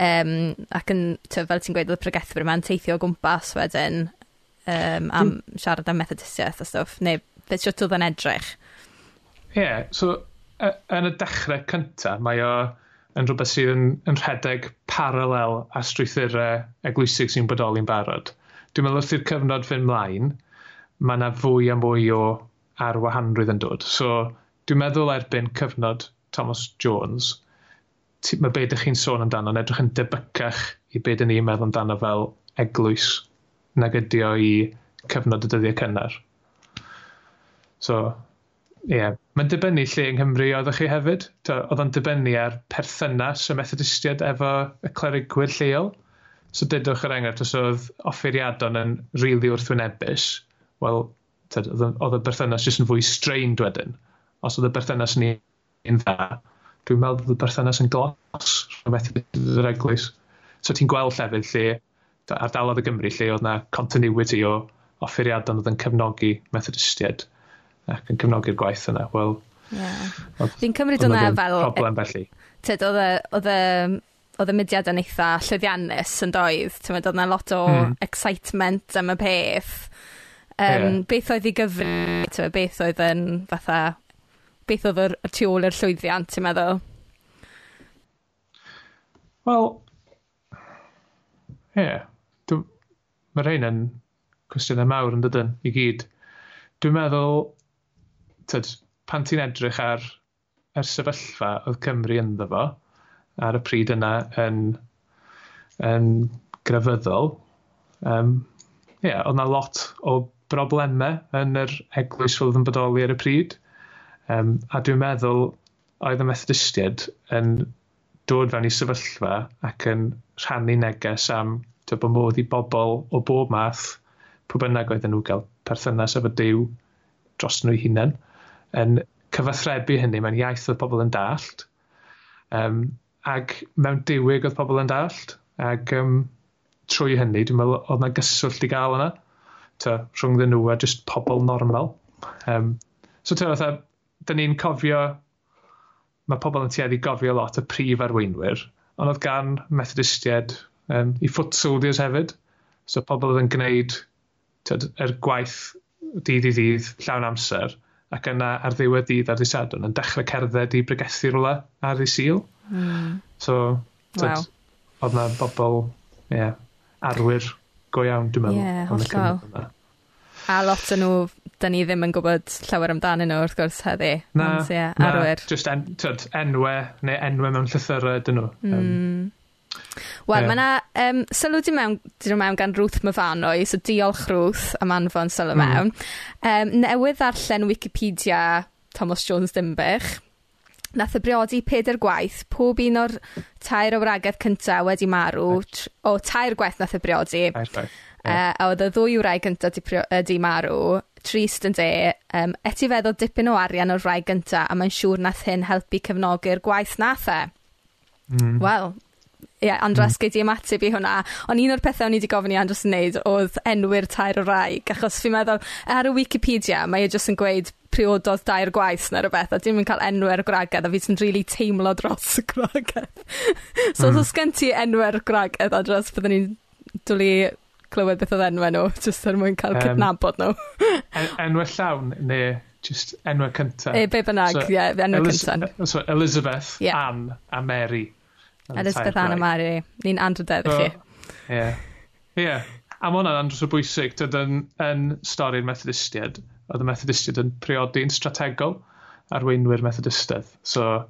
um, ac yn, ty, fel ti'n gweud, oedd y pregethwyr yma'n teithio o gwmpas wedyn um, am hmm. siarad am methodistiaeth a stwff, neu beth siwt oedd yn edrych. Ie, yeah, so yn y dechrau cyntaf, mae o yn rhywbeth sydd yn, yn rhedeg paralel a strwythurau eglwysig sy'n bodoli'n barod. Dwi'n meddwl wrth i'r cyfnod fynd mlaen, mae yna fwy a mwy o a'r wahanrwydd yn dod. So, dwi'n meddwl erbyn cyfnod Thomas Jones, mae be ydych chi'n sôn amdano yn edrych yn debycach i be ydych ni'n meddwl amdano fel eglwys nag ydi o i cyfnod y dyddiau cynnar. So, ie. Yeah. Mae'n dibynnu lle yng Nghymru oeddech chi hefyd. Oedd o'n dibynnu ar perthynas y methodistiaid efo y clerigwyr lleol. So dydwch yr enghraifft, os oedd offeriadon yn rili really wrthwynebus, wel, oedd y berthynas jyst yn fwy strained wedyn. Os oedd y berthynas ni yn dda, dwi'n meddwl bod y berthynas yn glos rhwng rhywbeth yr eglwys. So ti'n gweld llefydd lle, ardalodd y Gymru lle oedd na continuity o offeriadon oedd yn cefnogi methodistiaid ac yn cefnogi'r gwaith yna. Wel, yeah. Fi'n cymryd hwnna fel... E- problem felly. Tyd, oedd y oedd y mudiad yn eitha llwyddiannus yn doedd. Oedd yna lot o mm. excitement am y peth Um, yeah. Beth oedd i gyfri, beth oedd yn fatha, beth oedd y tu ôl i'r llwyddiant, ti'n meddwl? Wel, ie, yeah. mae rhain yn cwestiynau mawr yn dydyn, i gyd. Dwi'n meddwl, tyd, pan ti'n edrych ar, yr sefyllfa oedd Cymru ynddo fo, ar y pryd yna yn, yn grefyddol, um, yeah, oedd na lot o broblemau yn yr eglwys roedd yn bodoli ar y pryd. Um, a dwi'n meddwl oedd y methodistiaid yn dod fewn i sefyllfa ac yn rhannu neges am bod modd i bobl o bob math, pwy bynnag oedden nhw gael perthynas efo Dyw dros nhw hunain, yn cyfathrebu hynny mewn iaith oedd pobl yn dallt, um, ac mewn diwyg oedd pobl yn dallt, ac um, trwy hynny dwi'n meddwl oedd yna gyswllt i gael yna ta, rhwng ddyn nhw a just pobl normal. Um, so ta, fatha, dyn ni'n cofio, mae pobl yn tueddu gofio lot y prif arweinwyr, ond oedd gan methodistiaid um, i foot soldiers hefyd, so pobl oedd yn gwneud tyd, er gwaith dydd i ddydd llawn amser, ac yna ar ddiwedd dydd ar ddisadwn yn dechrau cerdded i bregethu rhywle ar ei sil. Mm. So, wow. oedd na bobl, ie, yeah, arwyr go iawn, dwi'n meddwl. Ie, yeah, hollol. A lot o nhw, da ni ddim yn gwybod llawer amdanyn nhw wrth gwrs heddi. Na, ond, yeah, na arwyr. just en, tyd, enwe, neu enwe mewn llythyrau dyn nhw. Mm. Um, Wel, yeah. mae yna um, sylw di mewn, di mewn gan Ruth Myfanoi, so diolch Ruth am anfon sylw mm. mewn. Um, newydd ddarllen Wikipedia Thomas Jones Dimbych, nath y briodi peder gwaith. Pob un o'r tair o wragedd cyntaf wedi marw. Tr- o, tair gwaith nath y briodi. Yeah. Uh, a oedd y ddwy wraig gyntaf 'di 'di marw. Trist yn de, um, eti feddwl dipyn o arian o'r wraig gyntaf a mae'n siŵr nath hyn helpu cefnogi'r gwaith nath e. Mm. Wel, ie, yeah, Andras, gei di ymateb i hwnna. Ond un o'r pethau o'n i wedi gofyn i Andras neud oedd enwyr tair o wraig, achos fi'n meddwl, ar y Wikipedia, mae e jyst yn gweud priododd dair gwaith neu rhywbeth, a dim yn cael enwer gwragedd a fi sy'n really teimlo dros y gwragedd. so mm. os hmm. gen ti enw ar y gwragedd Andros, byddwn ni'n dwlu clywed beth oedd enwau nhw, jyst er mwyn cael um, cydnabod nhw. en enwau llawn, neu just enwau cyntaf. E, be bynnag, so, yeah, enwau cyntaf. E, so, Elizabeth, yeah. Anne a Mary. Elizabeth, Anne a Mary. Ni'n andrydedd so, chi. Ie. Yeah. Ie. Yeah. A mae hwnna'n andros o bwysig, dyd yn, yn stori'r Methodistiaid oedd y Methodistiaid yn priodi'n strategol arweinwyr Methodistaidd. So,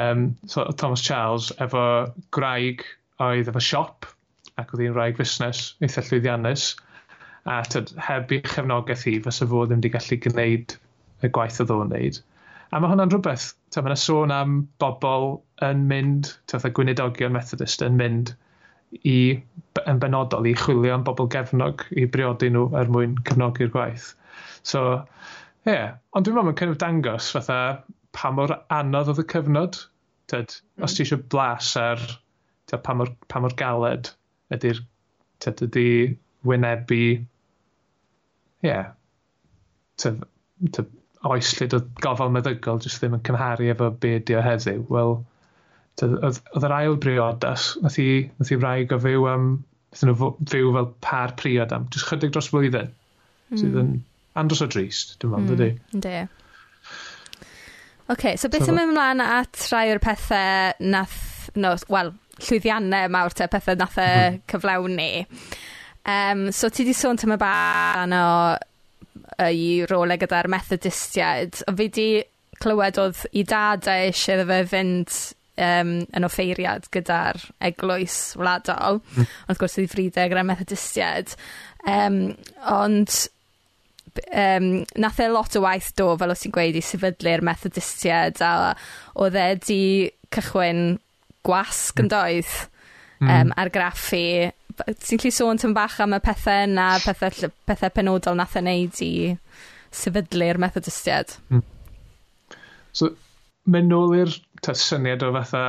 um, so Thomas Charles efo graig oedd efo siop ac oedd hi'n rhaid fusnes eitha llwyddiannus a tyd, heb i chefnogaeth hi fysa fo ddim wedi gallu gwneud y gwaith oedd o'n wneud. A mae hwnna'n rhywbeth, ta, mae yna sôn am bobl yn mynd, ta, gwynedogion Methodist yn mynd i, yn benodol i chwilio am bobl gefnog i briodi nhw er mwyn cefnogi'r gwaith. So, ie. Yeah. Ond dwi'n meddwl mae'n cynnwys dangos fatha pa mor anodd oedd y cyfnod. Tyd, mm. Os ti eisiau blas ar tyd, pa, mor, pa mor galed ydy'r ydy wynebu ie yeah, tyd, tyd, oes lle doedd gofal meddygol jyst ddim yn cymharu efo be ydi o heddiw. Wel, oedd yr ail briodas, nath i, nath i wraig o fyw am, nath nhw fyw fel par priod am, jyst chydig dros flwyddyn, mm. sydd yn andros o drist, dim ond, mm, ydy. Ynddi. OK, so beth so, yn mynd ymlaen at rai o'r pethau nath, no, wel, llwyddiannau mawr te, pethau nath e mm. cyflawni. Um, so ti di sôn tyma ba no, i rolau gyda'r Methodistiaid, O fi di clywed oedd i dadau eisiau fe fynd um, yn offeiriad gyda'r eglwys wladol, mm. ond gwrs oedd i ffridau gyda'r Methodistiaid. Um, ond um, nath e lot o waith do, fel os ti'n gweud, i sefydlu'r Methodistiaid, a oedd e di cychwyn gwasg hmm. yn doedd mm. um, ar graffu. Ti'n lli sôn tyn bach am y pethau yna, pethau, pethau penodol nath e wneud i sefydlu'r Methodistiaid? Mm. So, mynd nôl i'r syniad o fatha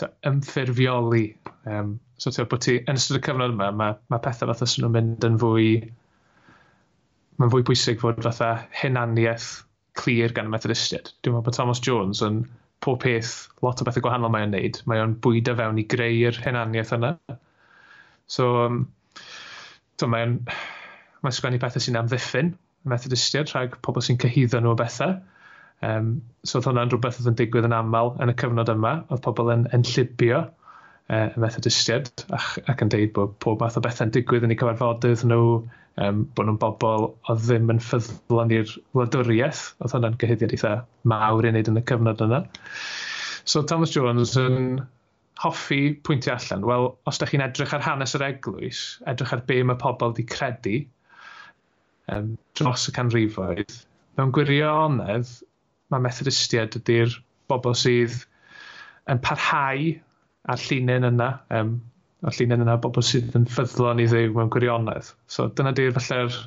ta, ymffurfioli. Um, so, ti'n bod ti, yn ystod y cyfnod yma, mae ma pethau fatha sy'n mynd yn fwy mae'n fwy pwysig fod fatha hunaniaeth clir gan y methodistiaid. Dwi'n meddwl bod Thomas Jones yn pob peth, lot o bethau gwahanol mae o'n neud, mae o'n bwydo fewn i greu'r hunaniaeth yna. So, um, so mae'n mae sgwennu pethau sy'n amddiffyn y methodistiaid rhag pobl sy'n cyhyddo nhw o bethau. Um, so oedd hwnna'n rhywbeth oedd yn digwydd yn aml yn y cyfnod yma, oedd pobl yn, yn llibio uh, y methodistiaid ac, ac yn deud bod pob math o bethau'n digwydd yn eu cyfarfodydd nhw, um, bod nhw'n bobl oedd ddim yn ffyddlon i'r wladwriaeth, oedd hwnna'n gyhyddiad eitha mawr i wneud yn y cyfnod yna. So Thomas Jones yn hoffi pwyntio allan, wel, os da chi'n edrych ar hanes yr eglwys, edrych ar be mae pobl wedi credu um, dros y canrifoedd, mewn gwirionedd, mae methodistiaid ydy'r bobl sydd yn parhau a'r llinyn yna, um, a llun yna bobl sydd yn ffyddlon i ddew mewn gwirionedd. So dyna di'r falle'r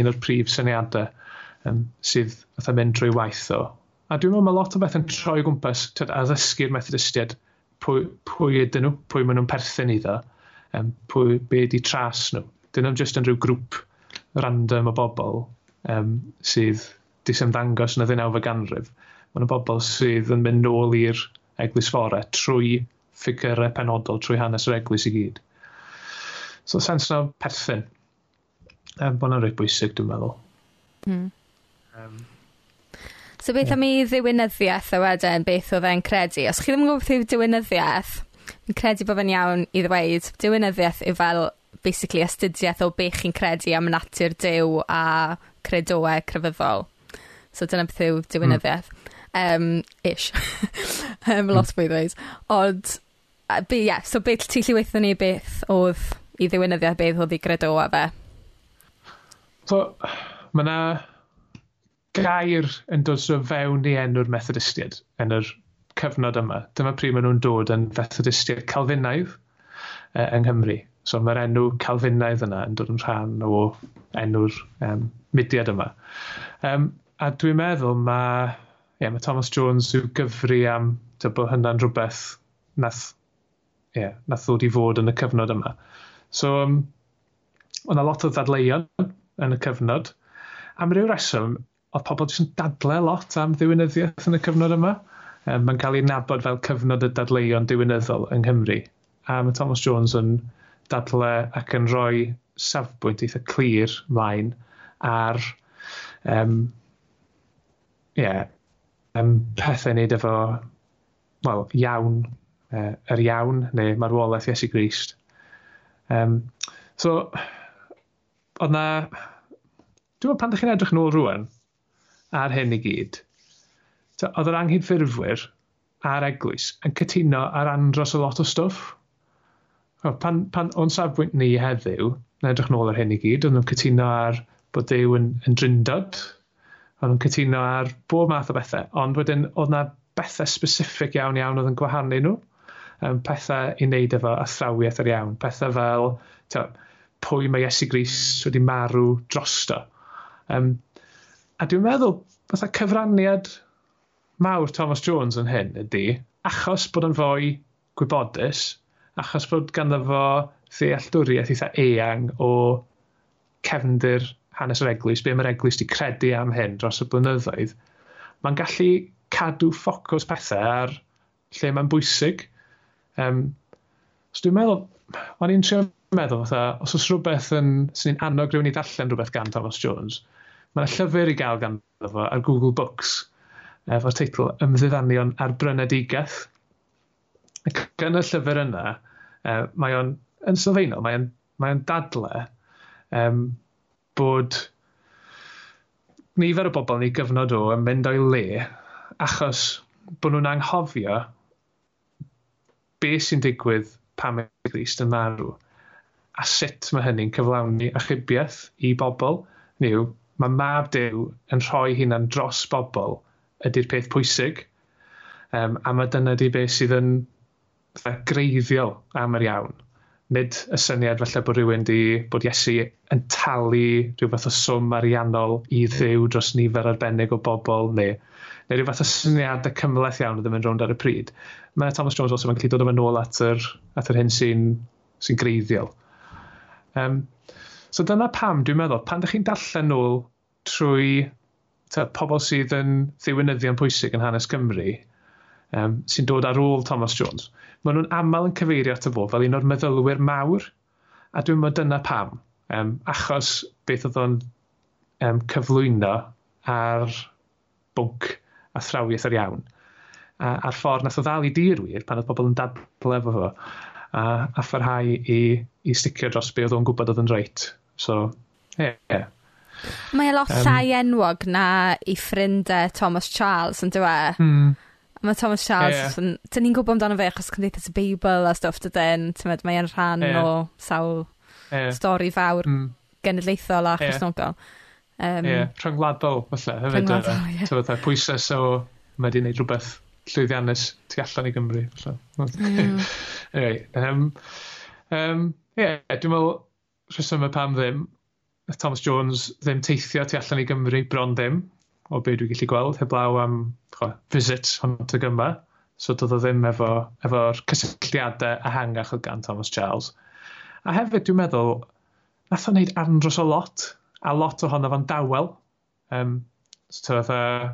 un o'r prif syniadau um, sydd fatha mynd drwy waith o. A dwi'n meddwl mae lot o beth yn troi gwmpas tyd, addysgu'r methodistiaid pwy, pwy ydyn nhw, pwy maen nhw'n perthyn iddo, um, pwy, be di tras nhw. Dyn nhw'n just yn rhyw grŵp random o bobl um, sydd disemddangos yn y ddynawf y ganrif. Mae nhw'n bobl sydd yn mynd nôl i'r eglwys fore trwy ffigurau penodol trwy hanes yr eglwys i gyd. So, sens na perthyn. Um, bod yna'n rhaid bwysig, dwi'n meddwl. Mm. Um, so, beth yeah. am i ddiwynyddiaeth a wedyn, beth oedd e'n credu? Os chi ddim yn gwybod beth yw diwynyddiaeth, fi'n credu bod fe'n iawn i ddweud, diwynyddiaeth yw fel, basically, astudiaeth o beth chi'n credu am natur dew a credoau crefyddol. So, dyna beth yw hmm. diwynyddiaeth. Mm um, ish. um, lot fwy ddweud. Ond Be- yeah, so be ti lli weithio ni beth oedd i ddiwinyddiaeth, beth oedd ei gredoau fe? So, mae yna gair yn dod sort fewn i enw'r methodistiaid yn yr cyfnod yma. Dyma pryd maen nhw'n dod yn fethodistiaid Calfinaidd uh, yng Nghymru. So mae'r enw Calfinaidd yna yn dod yn rhan o enw'r um, mudiad yma. Um, a dwi'n meddwl mae, yeah, mae Thomas Jones yw gyfri am bod hynna'n rhywbeth nath yeah, nath ddod i fod yn y cyfnod yma. So, um, o'na lot o ddadleuon yn y cyfnod, am ryw reswm, oedd pobl jyst yn dadle lot am ddiwynyddiaeth yn y cyfnod yma. Um, mae'n cael ei nabod fel cyfnod y dadleuon diwynyddol yng Nghymru. A mae Thomas Jones yn dadle ac yn rhoi safbwynt eitha clir mlaen ar um, yeah, um, pethau wneud efo well, iawn uh, yr iawn neu marwolaeth Iesu Grist. Um, so, oedd na... Dwi'n meddwl pan ydych chi'n edrych yn ôl rwan ar hyn i gyd, so, oedd yr anghydffurfwyr a'r eglwys yn cytuno ar andros o lot o stwff. Pan, pan o'n safbwynt ni heddiw, na edrych nôl ar hyn i gyd, o'n nhw'n cytuno ar bod Dyw yn, yn drindod, o'n nhw'n cytuno ar bob math o bethau, ond wedyn oedd na bethau specific iawn iawn oedd yn gwahanu nhw um, pethau i wneud efo athrawiaeth ar iawn. Pethau fel ta, pwy mae Iesu Gris wedi marw drosto. Um, a dwi'n meddwl, fatha cyfraniad mawr Thomas Jones yn hyn ydy, achos bod yn fwy gwybodus, achos bod ganddo fo ddealltwriaeth eitha eang o cefndir hanes yr eglwys, be mae'r eglwys wedi credu am hyn dros y blynyddoedd, mae'n gallu cadw ffocws pethau ar lle mae'n bwysig. Um, so dwi'n meddwl, o'n i'n trio meddwl, fatha, os oes rhywbeth yn, sy'n annog rhywun i darllen rhywbeth gan Thomas Jones, mae'n llyfr i gael gan fo ar Google Books, efo'r teitl Ymddiddanion ar Brynedigaeth. Ac yn y llyfr yna, uh, mae o'n, yn sylfaenol, mae o'n mae dadle um, bod nifer o bobl ni gyfnod o yn mynd o'i le achos bod nhw'n anghofio beth sy'n digwydd pam mae Grist yn marw a sut mae hynny'n cyflawni achubiaeth i bobl niw, mae mab Dew yn rhoi hunan dros bobl ydy'r peth pwysig um, a mae dyna di beth sydd yn greiddiol am yr iawn. Nid y syniad falle bod rhywun di bod Iesu yn talu rhyw fath o swm ariannol i ddew dros nifer arbennig o bobl neu neu rhyw fath o y cymleth iawn oedd yn mynd rownd ar y pryd. Mae Thomas Jones also yn gallu dod yma nôl at yr, at yr hyn sy'n sy greiddiol. Um, so dyna pam dwi'n meddwl, pan ydych chi'n darllen nhw trwy ta, pobl sydd yn ddiwynyddion pwysig yn hanes Cymru, um, sy'n dod ar ôl Thomas Jones, maen nhw'n aml yn cyfeirio at y fo fel un o'r meddylwyr mawr, a dwi'n meddwl dyna pam. Um, achos beth oedd o'n um, cyflwyno ar bwnc athrawiaeth ar iawn. A, a'r ffordd nath o ddal i dirwyr pan oedd pobl yn dadl efo fo a, a pharhau i, i sticio dros be oedd o'n gwybod oedd yn reit. So, ie. Yeah. yeah. Mae e lot um, llai enwog na i ffrindau e, Thomas Charles yn dweud. Mm. Mae Thomas Charles, yeah. yeah. dyn ni'n gwybod amdano fe achos cymdeithas y Beibl a stwff dydyn, mae'n rhan yeah. o sawl yeah. stori fawr mm. genedlaethol a yeah. Um, yeah, rhyngwladol, falle, hefyd. Rhyngwladol, ie. Yeah. Fatha, pwyses o, mae wedi gwneud rhywbeth llwyddiannus tu allan i Gymru. Mm. anyway, um, um, yeah, dwi'n meddwl, rheswm y pam ddim, Thomas Jones ddim teithio tu allan i Gymru bron ddim, o beth dwi'n gallu gweld, heblaw am cho, visit hwnt y gyma. So doedd o ddim efo, efo'r cysylltiadau ehangach o gan Thomas Charles. A hefyd dwi'n meddwl, nath o wneud andros o lot a lot ohono fo'n dawel. Um, so, uh,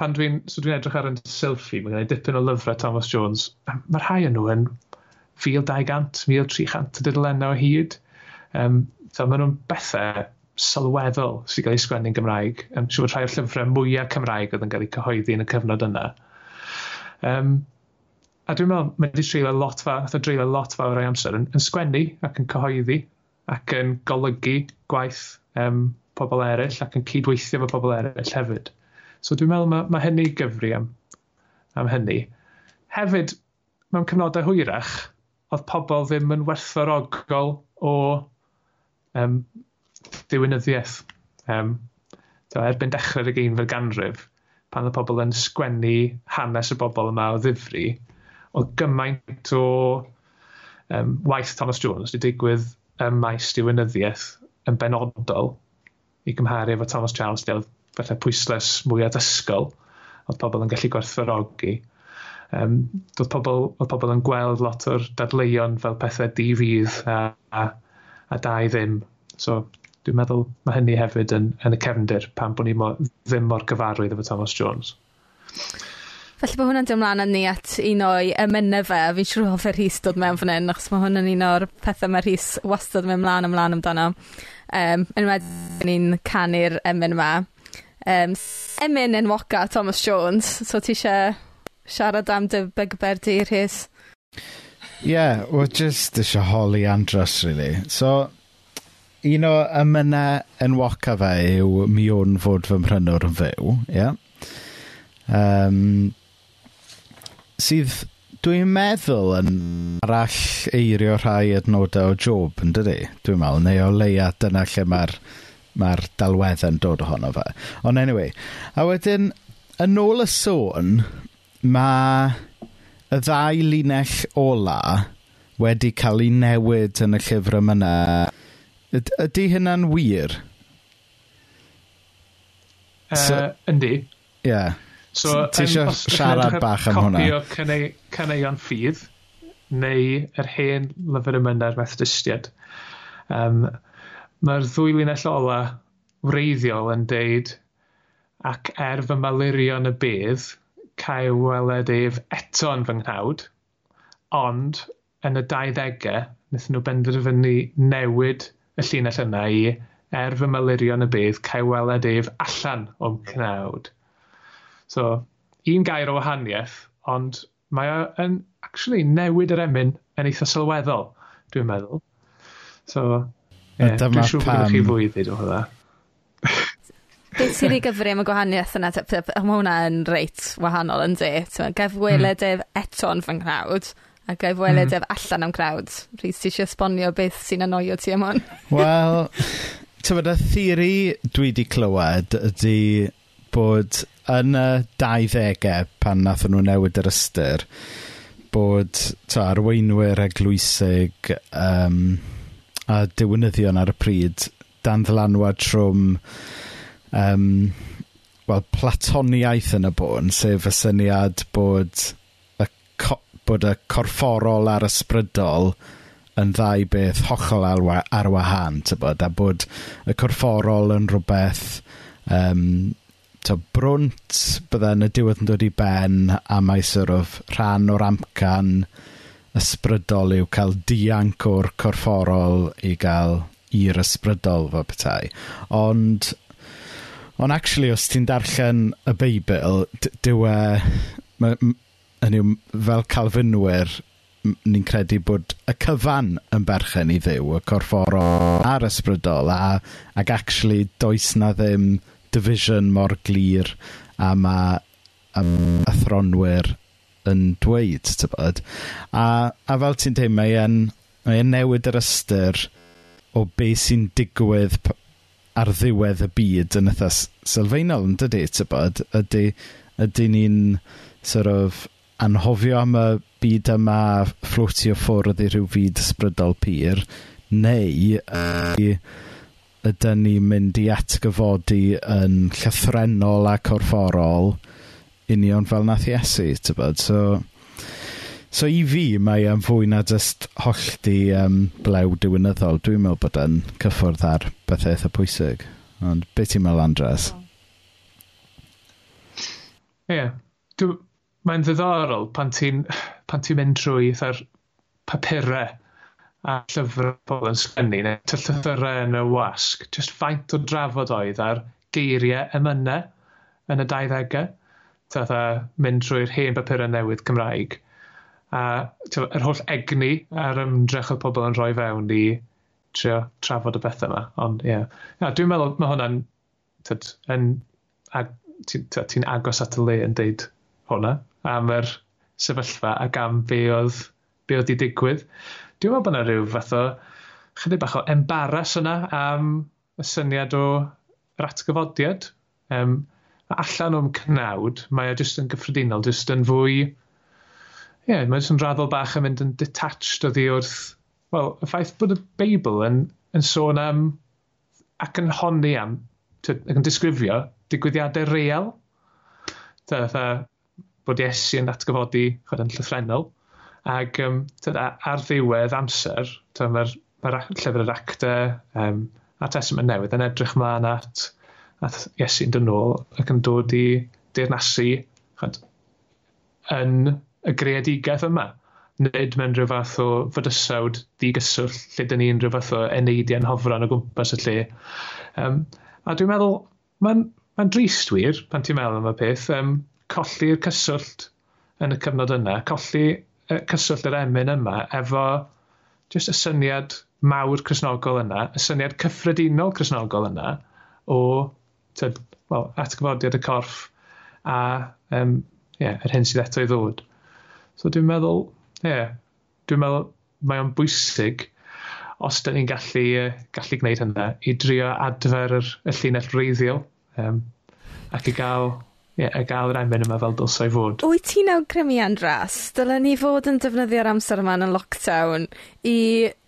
pan dwi'n so dwi edrych ar yn selfie, mae'n gwneud dipyn o lyfrau Thomas Jones. Mae rhai yn nhw yn 1200, 1300 dydlennau o hyd. Um, so, maen nhw'n bethau sylweddol sy'n cael ei sgwennu'n Gymraeg. Um, siw bod rhai o'r llyfrau mwyaf Cymraeg oedd yn cael ei cyhoeddi yn y cyfnod yna. Um, a dwi'n meddwl, mae wedi treulio lot fa, a dreulio lot fa o'r amser yn, yn sgwennu ac yn cyhoeddi ac yn golygu gwaith um, pobl eraill ac yn cydweithio efo pobl eraill hefyd. So dwi'n meddwl mae, mae hynny gyfri am, am hynny. Hefyd, mewn cyfnodau hwyrach, oedd pobl ddim yn werthorogol o um, diwynyddiaeth. Um, erbyn dechrau'r ugeinfed ganrif, pan oedd pobl yn sgwennu hanes y bobl yma o ddifri, oedd gymaint o um, waith Thomas Jones wedi digwydd ym maes diwynyddiaeth yn benodol i gymharu efo Thomas Charles lle oedd falle pwysles mwy addysgol oedd pobl yn gallu gwerthfawrogi. Um, doedd pobl, oedd pobl yn gweld lot o'r dadleuon fel pethau di fydd a, a, a da i ddim. So dwi'n meddwl mae hynny hefyd yn, yn y cefndir pan bod ni mo, ddim mor gyfarwydd efo Thomas Jones. Felly bod hwnna'n dymlaen ymlaen â ni at un o'i emynau fe. Fi'n siŵr o fe Rhys dod mewn fan hyn, achos mae hwnna'n un o'r pethau mae Rhys wastad mewn mlaen ymlaen amdano. Um, yn enwedig ni'n canu'r emyn yma. Um, emyn enwoca Thomas Jones, so ti eisiau siarad am dy bygber di, Rhys? Ie, yeah, well, just eisiau holi andros, really. So, un o ymynau enwoca fe yw mi o'n fod fy mhrynwr yn fyw, ie? Yeah? Um, sydd, dwi'n meddwl, yn arall eirio rhai adnodau o Job, yn dydy? Dwi'n meddwl, neu o leia dyna lle mae'r mae'r dalweddau'n dod ohono fe. Ond anyway, a wedyn, yn ôl y sôn, mae y ddau linell ola wedi cael ei newid yn y llyfr yma. Ydy hynna'n wir? Uh, so, yndi. Ie. Yeah. So, Ti eisiau siarad bach am hwnna? Copi o caneuon ffydd neu yr hen lyfr ymynnar methodistiad. Um, Mae'r ddwy linell ola wreiddiol yn deud ac er fy malurion y bydd, cael weled ef eto'n fy nghawd, ond yn y 20au, wnaethon nhw benderfynu newid y llinell yna i er fy malurion y bydd, cael weled ef allan o'n cnawd. So, un gair o wahaniaeth, ond mae yn actually newid yr emyn yn eitha sylweddol, dwi'n meddwl. So, yeah, dwi'n siŵr bod chi fwy i ddweud o hwnna. Beth sydd i gyfri am y gwahaniaeth yna? Mae hwnna yn reit wahanol yn di. Gaf Gefweledef mm. eto'n fy nghrawd a gaf gefweledef mm. allan o'n crowd. Rhys ti eisiau esbonio beth sy'n anoio ti am hwn? Wel, tyfod y theori dwi wedi clywed ydy bod yn y dauddegau pan nath nhw newid yr ystyr, bod ta, arweinwyr eglwysig um, a diwynyddion ar y pryd dan ddylanwad trwm um, wel, platoniaeth yn y bôn, sef y syniad bod y, bod y corfforol a'r ysbrydol yn ddau beth hollol ar, wahân, a bod y corfforol yn rhywbeth um, to brwnt bydde yn y diwedd yn dod i ben a mae sort of rhan o'r amcan ysbrydol yw cael dianc o'r corfforol i gael i'r ysbrydol fel petai. Ond, ond actually, os ti'n darllen y Beibl, dyw e, hynny yw, fel calfynwyr, ni'n credu bod y cyfan yn berchen i ddew, y corfforol a'r ysbrydol, a, ac actually does na ddim division mor glir a mae um, athronwyr yn dweud, tybod. A, a fel ti'n dweud, mae e'n mae newid yr ystyr o be sy'n digwydd ar ddiwedd y byd yn eitha sylfaenol, yn dydy, tybod, ydy, ydy ni'n sort of anhofio am y byd yma fflwtio ffwrdd i rhyw fyd ysbrydol pyr, neu uh ydyn ni mynd i atgyfodi yn llythrenol a corfforol union fel nath Iesu, tybod? So, so i fi mae e'n fwy na jyst hollti um, blew diwynyddol. Dwi'n meddwl bod yn cyffwrdd ar bethau eitha pwysig. Ond beth ti'n meddwl, Andres? Ie. Yeah. Mae'n ddiddorol pan ti'n ti mynd trwy eitha'r papurau a llyfr pobl yn sgynnu, neu tyllythyrau yn y wasg, jyst faint o drafod oedd ar geiriau emynau yn y 20au, fatha mynd trwy'r hen bapurau newydd Cymraeg. A yr holl egni a'r ymdrech oedd pobl yn rhoi fewn i trio trafod y bethau yma. Ond ie, yeah. dwi'n meddwl mae hwnna'n, ti'n agos at y le yn deud hwnna, am yr sefyllfa ac am be oedd, be oedd i digwydd. Dwi'n meddwl bod yna rhyw fath o chydig bach o embaras yna am y syniad o yr atgyfodiad. Um, allan o'n cnawd, mae o jyst yn gyffredinol, jyst yn fwy... Ie, yeah, mae jyst yn raddol bach yn mynd yn detached o ddi wrth... Wel, y ffaith bod y Beibl yn, yn sôn am ac yn honni am, ac yn disgrifio digwyddiadau real. Ta, ta, bod Iesu yn atgyfodi chod yn llythrenol. Ac um, tyda, ar ddiwedd amser, mae'r ma llyfr yr actau um, a testament newydd yn edrych mlaen at, at Iesu'n dyn nhw ac yn dod i deyrnasu chod, yn y greadigaeth yma. Nid mewn rhyw fath o fydysawd digyswll lle dyn ni'n rhyw fath o eneidiau'n hofran o gwmpas y lle. Um, a dwi'n meddwl, mae'n ma drist wir pan ti'n meddwl am y peth, um, colli'r cyswllt yn y cyfnod yna, colli cyswllt yr emyn yma efo just y syniad mawr chrysnogol yna, y syniad cyffredinol chrysnogol yna o tyd, well, atgyfodiad y corff a um, yeah, yr hyn sydd eto i ddod. So dwi'n meddwl, ie, yeah, dwi'n meddwl mae o'n bwysig os da ni'n gallu, gallu gwneud hynna i drio adfer y llinell reiddiol um, ac i gael Ie, yeah, a gael yr enbyn yma fel dylsau fod. Wyt ti'n awgrymu Andras. Dylen ni fod yn defnyddio'r amser yma yn lockdown i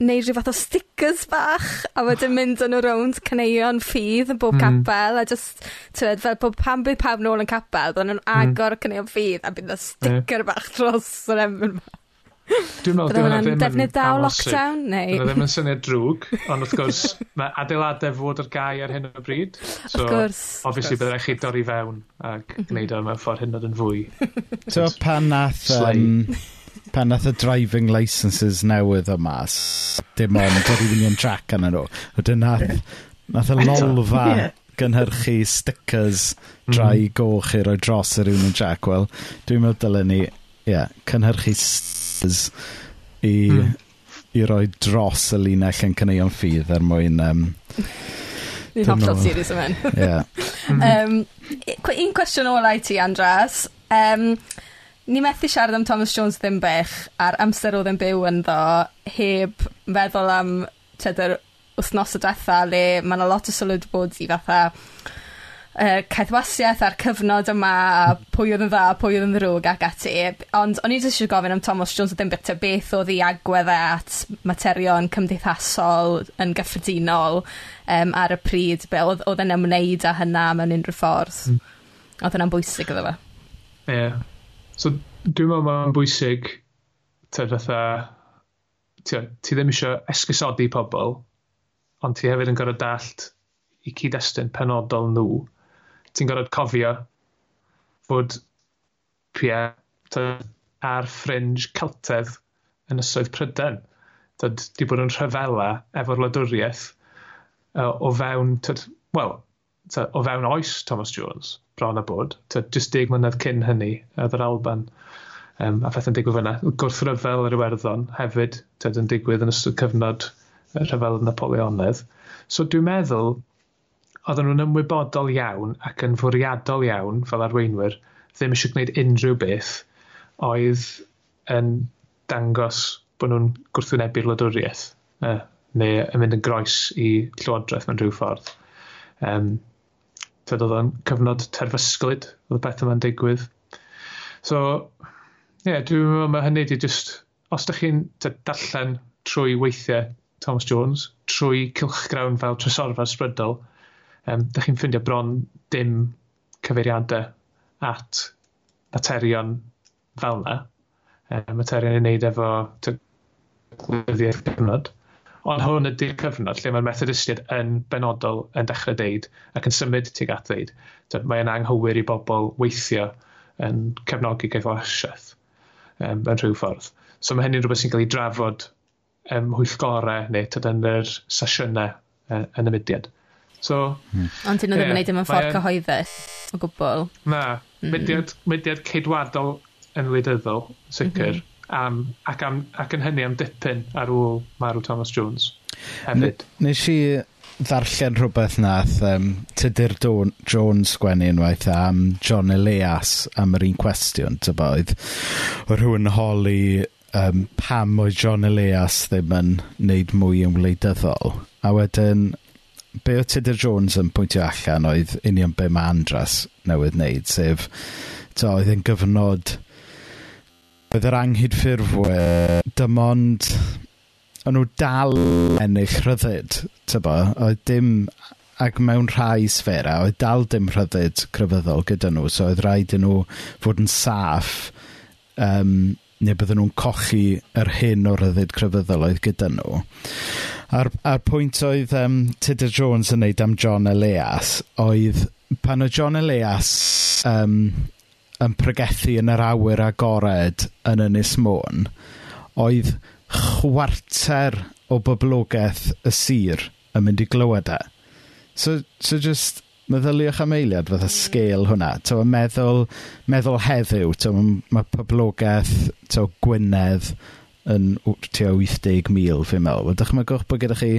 wneud rhyw fath o stickers bach a wedyn mynd yn y rownd caneuon ffydd yn bob mm. capel a just, tywed, fel bod pan bydd pawb nôl yn capel, bydden nhw'n hmm. agor mm. caneuon ffydd a bydd y sticker yeah. bach dros yr enbyn yma. Dwi'n meddwl dyna ddim yn defnydd da o lockdown, neu? Dyna ddim yn syniad drwg, ond wrth gwrs, mae adeiladau fod ar gai ar hyn o bryd. So, of gwrs. Obviously, byddai chi dorri fewn ac mhm. gwneud o mewn ffordd hyn yn fwy. So, pan nath... Um, pan nath y driving licenses newydd o mas, dim ond dod oedd union track yn nhw. Wedyn nath, nath y lolfa gynhyrchu stickers mhm. drai mm goch i roi dros yr union track. Wel, dwi'n meddwl dylen ni, ie, yeah, cynhyrchu Masters i, mm. i roi dros y linell yn cyneuon ffydd er mwyn... Um, Ni'n hollol serious yma. Yeah. Um, un cwestiwn ola i ti, Andras. Um, ni methu siarad am Thomas Jones ddim bech a'r amser oedd yn byw yn ddo heb feddwl am tedr wythnos y dretha le mae yna lot o sylwyd bod i fatha uh, caethwasiaeth a'r cyfnod yma a pwy oedd yn dda pwy oedd yn ddrwg ac ati. Ond o'n i jyst eisiau gofyn am Thomas Jones a ddim beth beth oedd i agwedd e at materion cymdeithasol yn gyffredinol um, ar y pryd. Be oedd, oedd yn ymwneud â hynna mewn unrhyw ffordd. Mm. oedd yna'n bwysig iddo fe. Ie. Yeah. so dwi'n meddwl mae'n bwysig te fatha ti, ti ddim eisiau esgusodi pobl ond ti hefyd yn gorfod dallt i cyd-destun penodol nhw ti'n gorfod cofio fod Pierre ar ffringe Celtedd yn ysoedd Pryden. Tyd, di bod yn rhyfela efo'r wladwriaeth uh, o fewn, tyd, wel, tyd, o fewn oes Thomas Jones, bron a bod, tyd, just deg mlynedd cyn hynny, oedd yr Alban. Um, a beth yn digwydd fyna. Gwrthryfel yr Iwerddon hefyd, tyd, yn digwydd yn ystod cyfnod rhyfel Napoleonaidd. So dwi'n meddwl oedden nhw'n ymwybodol iawn ac yn fwriadol iawn fel arweinwyr ddim eisiau gwneud unrhyw beth oedd yn dangos bod nhw'n gwrthwynebu'r wladwriaeth uh, neu yn mynd yn groes i llywodraeth mewn rhyw ffordd. Um, Fed oedd o'n cyfnod terfysglyd, oedd y beth yma'n digwydd. So, ie, yeah, dwi'n meddwl mae hynny di just, os ydych chi'n darllen trwy weithiau Thomas Jones, trwy cilchgrawn fel tresorfa sbrydol, um, da chi'n ffeindio bron dim cyfeiriadau at materion fel yna, um, materion i wneud efo glwyddiaeth cyfnod. Ond hwn ydy'r cyfnod lle mae'r methodistiaid yn benodol yn dechrau deud ac yn symud tuag at ddeud. Mae yna anghywir i bobl weithio yn cefnogi gaethwasiaeth um, yn rhyw ffordd. So mae hynny'n rhywbeth sy'n cael ei drafod ym hwyllgorau neu tyd yn yr sesiynau uh, yn y mudiad. So, hmm. Ond ti'n ddim yn gwneud mewn ffordd cyhoeddus o gwbl. Na, hmm. mudiad, mm. mudiad ceidwadol yn wleidyddol, sicr, mm -hmm. am, ac, am, ac yn hynny am dipyn ar ôl marw Thomas Jones hefyd. Nes i ddarllen rhywbeth nath um, Tudur Jones sgwennu unwaith am John Elias am yr un cwestiwn, ty boedd. Oedd rhywun holi um, pam oedd John Elias ddim yn neud mwy yn wleidyddol. A wedyn be o Tudor Jones yn pwyntio allan oedd union be mae Andras newydd wneud, sef to, oedd yn gyfnod oedd yr anghyd anghydffurfwyr dim ond o'n nhw dal ennill rhyddid, tybo, oedd dim ac mewn rhai sfera, oedd dal dim rhyddid crefyddol gyda nhw, so oedd rhaid yn nhw fod yn saff um, neu bydden nhw'n cochi yr hyn o rhyddid crefyddol oedd gyda nhw. A'r, a'r pwynt oedd um, Tudor Jones yn neud am John Elias oedd pan oedd John Elias um, yn pregethu yn yr awyr agored yn Ynys Môn, oedd chwarter o boblogaeth y sir yn mynd i glywed e. So, so just meddyliwch am eiliad fatha mm. sgêl hwnna. To, meddwl, meddwl heddiw, to, mae poblogaeth to, Gwynedd yn tua 80,000 fi'n meddwl. Wel, dychmygwch bod gyda chi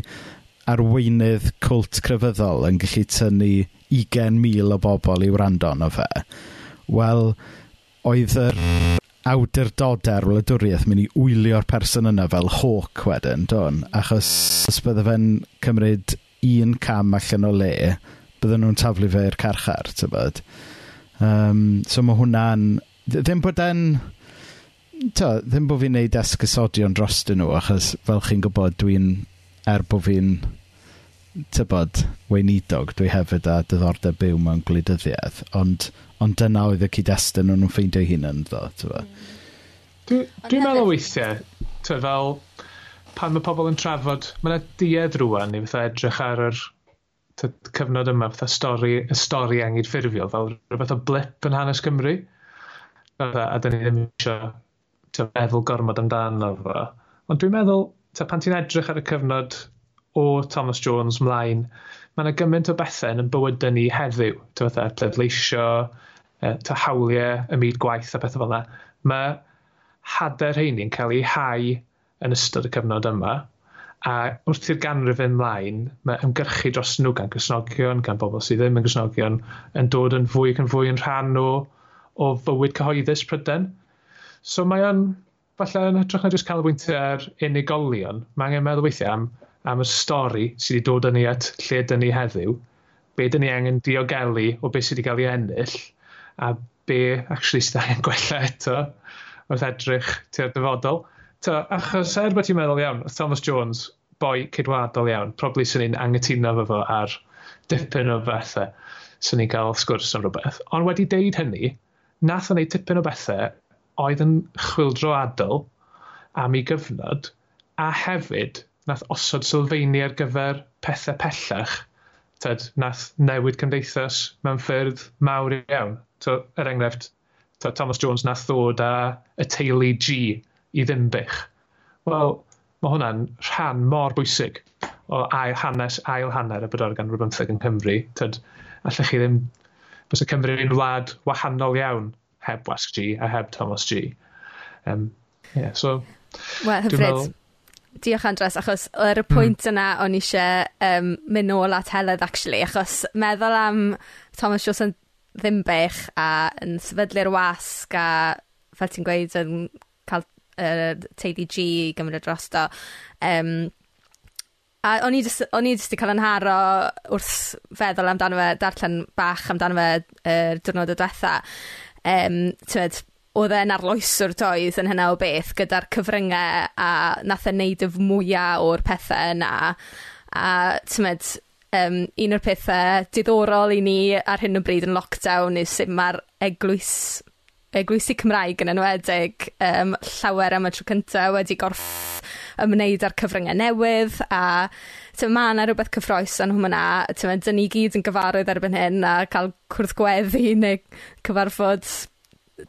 arweinydd cwlt crefyddol yn gallu tynnu 20,000 o bobl i wrando o fe. Wel, oedd yr awdurdodau'r wladwriaeth mynd i wylio'r person yna fel hawk wedyn, don? Achos os bydde fe'n cymryd un cam allan o le, bydden nhw'n taflu fe i'r carchar, tybod? Um, so mae hwnna'n... Ddim bod e'n t'o, ddim bod fi'n neud esgysodion dros dyn nhw, achos fel chi'n gwybod, dwi'n, er bod fi'n, tybod, weinidog, dwi hefyd â diddordeb byw mewn gwleidyddiaeth, ond, ond dyna oedd y cyd-destun nhw'n ffeindio hunain, ddo, tybod. Dwi'n dwi meddwl weithiau, tybod, fel, pan mae pobl yn trafod, mae yna diedd rwan i fatha edrych ar yr cyfnod yma, fatha stori, y stori angyd ffurfiol, fel rhywbeth o blip yn hanes Cymru. A, a, a da ni ddim eisiau meddwl gormod amdano fo. Ond dwi'n meddwl, ta pan ti'n edrych ar y cyfnod o Thomas Jones mlaen, mae yna gymaint o bethau yn y bywydau ni heddiw. Ta fatha, pleidleisio, ta hawliau, y myd gwaith a pethau fel yna. Mae hader rheini'n cael ei hau yn ystod y cyfnod yma. A wrth i'r ganrif yn mlaen, mae ymgyrchu dros nhw gan gysnogion, gan bobl sydd ddim yn gysnogion, yn dod yn fwy ac yn fwy yn rhan o, o fywyd cyhoeddus Pryden. So mae o'n, falle yn hytrach na jyst canolbwyntio ar unigolion, mae angen meddwl weithiau am, am y stori sydd wedi dod yn ni at lle dyn ni heddiw, be dyn ni angen diogelu o beth sydd wedi cael ei ennill, a be actually sydd angen gwella eto wrth edrych tua'r dyfodol. Ta, achos er bod ti'n meddwl iawn, Thomas Jones, boi cydwadol iawn, probably sy'n ni'n angytuno fo fo ar dipyn o bethau sy'n ni'n cael sgwrs am rhywbeth. Ond wedi deud hynny, nath o'n ei tipyn o bethau oedd yn chwildro adel am ei gyfnod a hefyd nath osod sylfaeni ar gyfer pethau pellach tyd, nath newid cymdeithas mewn ffyrdd mawr iawn. So, er enghraifft, Thomas Jones nath ddod â y teulu G i ddim bych. Wel, mae hwnna'n rhan mor bwysig o ail hanes, ail hanner y bydorgan rhywbeth yn Cymru. Tyd, allech chi ddim... Bys y Cymru yn wlad wahanol iawn heb Wasg G a heb Thomas G. Um, yeah, so... Wel, hyfryd. Diolch Andres, achos yr y hmm. pwynt mm. yna o'n eisiau um, mynd nôl at Heledd, actually, achos meddwl am Thomas Jones yn ddim bech a yn sefydlu'r wasg a fel ti'n gweud yn cael uh, teulu G i gymryd drosto. Um, a o'n i jyst wedi cael yn haro wrth feddwl amdano fe, darllen bach amdano fe uh, diwrnod o diwetha um, tywed, oedd e'n arloeswr toedd yn hynna o beth gyda'r cyfryngau a nath e wneud y mwyaf o'r pethau yna. A timod um, un o'r pethau diddorol i ni ar hyn o bryd yn lockdown yw sut mae'r eglwys eglwysi Cymraeg yn enwedig um, llawer am y tro cyntaf wedi gorff ymwneud â'r cyfryngau newydd a Timod, ma' 'na rhywbeth cyffroes yn hwnna. Timod, dan ni gyd yn gyfarwydd erbyn hyn a cael cwrdd-gweddi neu cyfarfod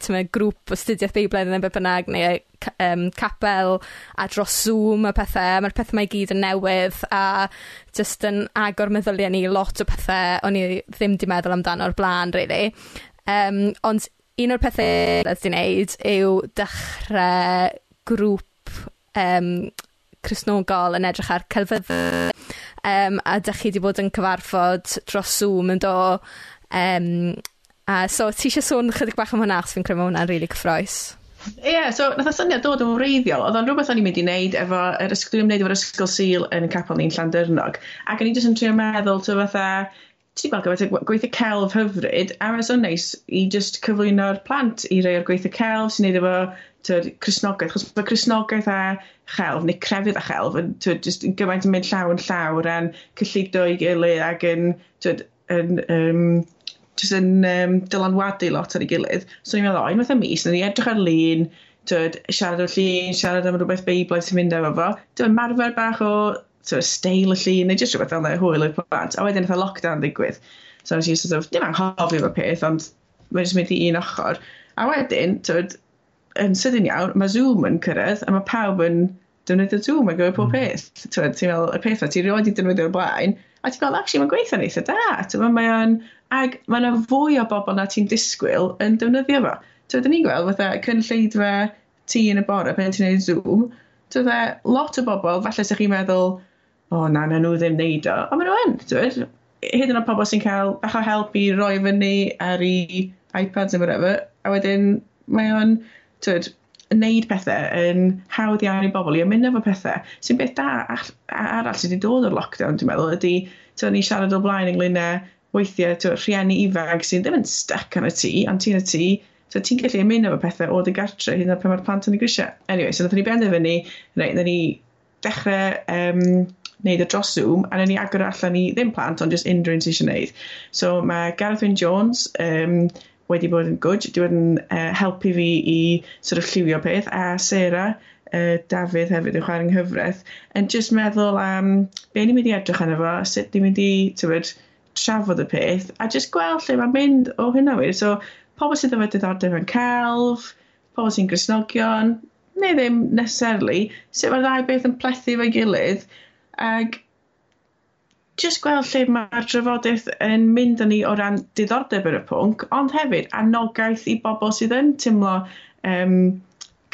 timod, grŵp o studiaeth Beiblaidd neu be bynnag, neu um, capel a dros Zoom a pethau, mae'r pethau mae gyd yn newydd a jyst yn agor meddyliau ni lot o pethau o'n i ddim 'di meddwl amdano o'r blaen really. Um, ond un o'r pethe 'di wneud yw dechrau grŵp um, Cresnogol yn edrych ar celfyddau. Um, a dych chi wedi bod yn cyfarfod dros Zoom yn do? Um, a so ti eisiau sôn chydig bach am hwnna achos fi'n credu mae hwnna'n rili cyffroes. Ie, yeah, so nath y syniad dod yn wreiddiol. Oedd o'n rhywbeth o'n i'n mynd i wneud efo, yr ysgol, dwi'n wneud efo'r ysgol sil yn y capel ni'n Llandyrnog. Ac o'n i jyst yn trio meddwl, ty fatha, ti'n gweld gymaint gweithio celf hyfryd a mae'n so neis i just cyflwyno'r plant i rei o'r gweithio celf sy'n neud efo t'od Cristnogaeth achos ma' Cristnogaeth a chelf neu crefydd a chelf yn t'od jyst yn gymaint yn mynd llaw yn llaw o ran cyllido i gilydd ac yn t'od yn um, just yn um, dylanwadu lot ar ei gilydd. So ni'n meddwl o unwaith y mis nawn ni edrych ar lun t'od siarad o'r llun siarad am rhywbeth beiblaidd sy'n mynd efo fo. T'od marfer bach o sort of steil y llun neu jyst rhywbeth fel yna, hwyl i'r plant. A wedyn eitha lockdown ddigwydd. so nes i sort of dim anghofio fo peth ond mae'n jyst mynd i un ochr a wedyn tywed, yn sydyn iawn mae Zoom yn cyrraedd a mae pawb yn defnyddio Zoom yn gyfer pob hmm. peth. T'od ti'n meddwl y peth o, ti'n rioed 'di defnyddio'r blaen a ti'n meddwl actually mae'n gweithio'n eitha da. T'mo' mae ag mae yna fwy o bobl na ti'n disgwyl yn defnyddio fo. T'od 'dyn ni'n gweld fatha cynulleidfa ti yn y bore pan ti'n gwneud Zoom. T'od fatha lot o bobl falle 'sych chi'n meddwl o oh, na, na nhw ddim wneud o. Ond maen nhw yn, dwi'n Hyd yn oed pobl sy'n cael bach o help i roi fyny ar i iPads neu whatever, a wedyn mae o'n, dweud, wneud pethau yn hawdd iawn i bobl i ymuno efo pethau. Sy'n beth da arall sydd wedi dod o'r lockdown, dwi'n meddwl, ydy, ti'n ni siarad o blaen ynglyn â weithiau to, rhieni ifanc sy'n ddim yn stuck yn y tŷ, ond ti'n y tŷ, so ti'n gallu ymuno efo pethau o dy gartre hyn o'r pan mae'r plant yn y grisiau. Anyway, so nath ni benderfynu, reit, na ni dechrau um, wneud y dros Zoom a ni agor allan i ddim plant ond just unrhyw un sy'n eisiau wneud. So mae Gareth Wyn Jones um, wedi bod yn gwyd, wedi bod yn uh, helpu fi i sort of lliwio peth a Sarah e, uh, Dafydd hefyd yn chwarae'n hyfraith, yn just meddwl am um, be ni'n mynd i edrych arno fo, sut ni'n mynd i tywed, trafod y peth a just gweld lle mae'n mynd o hynna wir. So pobl sydd efo diddordeb yn celf, pobl sy'n grisnogion, neu ddim necessarily, sut mae'r ddau beth yn plethu fo'i gilydd Ac just gweld lle mae'r drafodaeth yn mynd â ni o ran diddordeb yn y pwnc, ond hefyd anogaeth i bobl sydd yn teimlo um,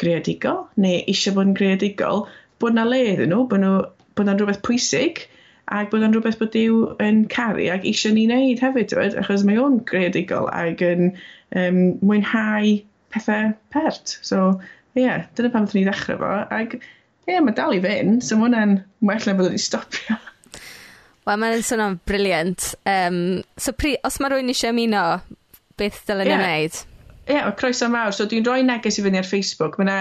greadigol neu eisiau bod yn greadigol, bod na le iddyn nhw, bod, nhw, bod na'n rhywbeth pwysig ac bod o'n rhywbeth bod Dyw yn caru ac eisiau ni wneud hefyd, dweud, achos mae o'n greadigol ac yn um, mwynhau pethau pert. So, ie, yeah, dyna pam ddyn ni ddechrau fo. Ac ie, mae dal i fynd, so mae hwnna'n well na bod wedi stopio. Wel, mae'n swnio'n briliant. Um, so, pri, os mae rhywun eisiau ymuno, beth dylen yeah. ni'n wneud? Ie, yeah, croeso mawr. So, dwi'n rhoi neges i fyny ar Facebook. Mae yna,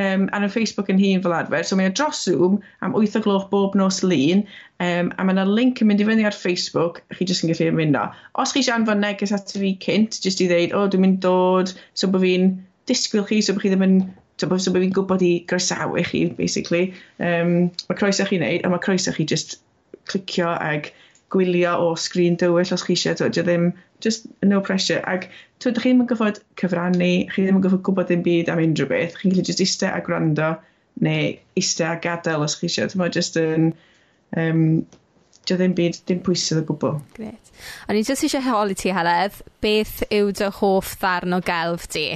um, ar y Facebook yn hun fel arfer, so mae yna dros Zoom am 8 o gloch bob nos lun, um, a mae yna link yn mynd i fyny ar Facebook, chi jyst yn gallu ymuno. Os chi eisiau anfon neges at fi cynt, jyst i ddeud, o, oh, dwi'n mynd dod, so bod fi'n disgwyl chi, so bod chi ddim yn Bo, so bod fi'n gwybod i groesawu chi, basically. Um, mae croeso chi wneud, a mae croeso chi just clicio ag gwylio o sgrin dywyll os chi eisiau, dwi ddim, just no pressure. Ac dwi ddim yn gyfod cyfrannu, chi ddim yn gyfod gwybod dim byd am unrhyw beth, chi'n gallu just eistedd a gwrando, neu eistedd a gadael os chi eisiau. Dwi'n just yn... Um, Dio ddim byd, dim pwysau o gwbl. Gret. O'n i jyst eisiau holi ti, Heledd. Beth yw dy hoff ddarn o gelf ti?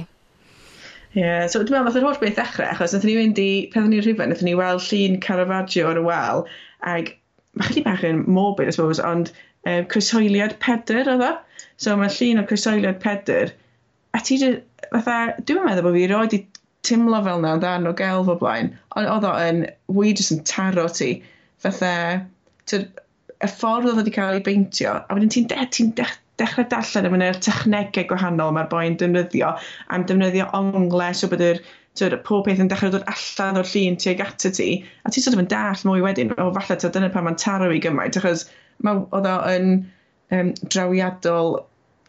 Ie, yeah, so dwi'n meddwl, fath yr holl beth ddechrau, achos nath ni fynd i, pan o'n i'n rhywun, nath ni weld llun Caravaggio ar y wal, ag mae chdi bach yn morbid, I suppose, ond um, croesoeliad pedr oedd o. So mae llun o croesoeliad pedr, a ti fatha, dwi'n meddwl bod fi roed i timlo fel na ddarn o gael fo blaen, ond oedd o yn, wy jyst yn taro ti, fatha, y ffordd oedd wedi cael ei beintio, a wedyn ti'n de, ti'n de, dechrau darllen am yna'r technegau gwahanol mae'r boi'n defnyddio am defnyddio ongles o bod yr tyd, pob peth yn dechrau dod allan o'r llun tuag at y ti a ti sort of yn dall mwy wedyn o falle ta dyna pan mae'n taro i gymaint achos mae oedd o yn um, drawiadol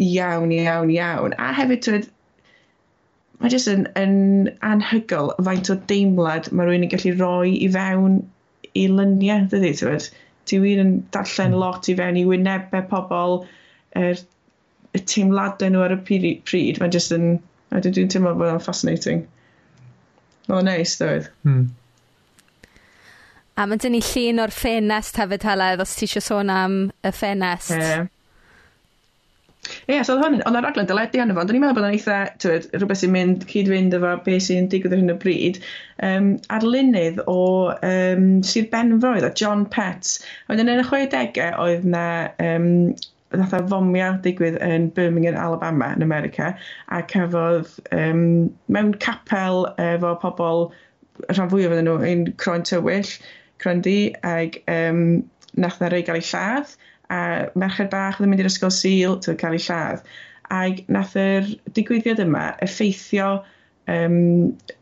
iawn iawn iawn a hefyd tyd, mae jyst yn, yn anhygol faint o deimlad mae rhywun yn gallu roi i fewn i luniau dydy ti'n ti wir yn darllen hmm. lot i fewn i wynebau pobl er, y teimladau nhw ar y pryd, mae'n just yn, a dwi'n teimlo bod yn fascinating. Mae'n neis, dweud. Hmm. A mae dyn ni llun o'r ffenest hefyd heledd, os ti eisiau sôn am y ffenest. Ie, yeah. yeah, so oedd hwn, ond o'r raglen dyledu arno fo, ond o'n i'n meddwl bod o'n eitha, tywed, rhywbeth sy'n mynd cyd-fynd efo beth sy'n digwydd ar hyn o bryd, um, arlunydd o um, Sir Benfroedd, o John Pets. Ond yn y 60au oedd na um, nath fomio digwydd yn Birmingham, Alabama yn America a cafodd um, mewn capel efo pobl rhan fwyaf oedden nhw yn croen tywyll, croen di ag um, nath na rei gael ei lladd a merched bach oedd yn mynd i'r ysgol sil to cael ei lladd ag nath yr digwyddiad yma effeithio um,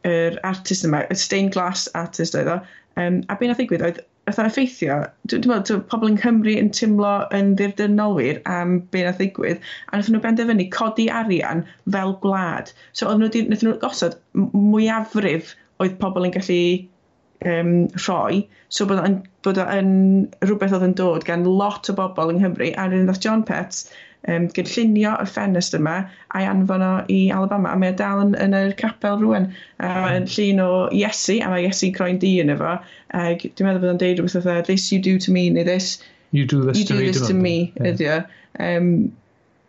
yr artist yma, y stained glass artist oedd o, um, a be nath ddigwydd? Oedd fatha effeithio, dwi'n dwi meddwl, pobl yng Nghymru yn tymlo yn ddirdynol wir am be na ddigwydd, a wnaethon nhw benderfynu codi arian fel gwlad. So oedd nhw, di, nhw gosod mwyafrif oedd pobl yn gallu um, rhoi, so bod, o'n, bod o'n rhywbeth oedd yn dod gan lot o bobl yng Nghymru, a rydyn ddath John Pets um, gynllunio y ffenest yma a'i anfon o i Alabama. A mae dal yn, yn yr capel rwan. A yn llun o Iesu, a mae Iesu'n croen di yn efo. Ac dwi'n meddwl bod o'n deud rhywbeth oedd, this you do to me, neu this... You do this, you to, do to, this to me, ydy o. Um,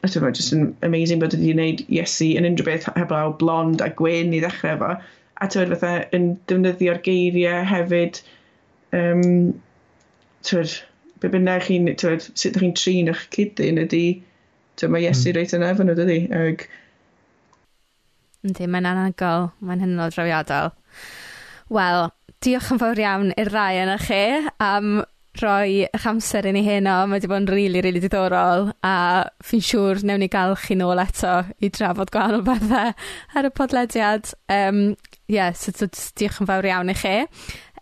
a dwi'n just yn amazing bod wedi gwneud Iesu yn unrhyw beth heblaw blond a gwyn i ddechrau efo. A tywed fatha, yn defnyddio'r geiriau hefyd, um, tywed, be bynnag chi'n, tywed, sut ydych chi'n trin eich cydyn ydy Dwi'n mae Iesu mm. reit yn efo nhw, dydy. Ag... Yndi, mae'n anagol. Mae'n hynod drawiadol. Wel, diolch yn fawr iawn i'r rai yna chi am rhoi eich amser i ni heno. Mae wedi bod yn rili, really, rili really diddorol a fi'n siŵr newn ni gael chi nôl eto i drafod gwahanol bethau ar y podlediad. Um, yeah, so, so diolch yn fawr iawn i chi.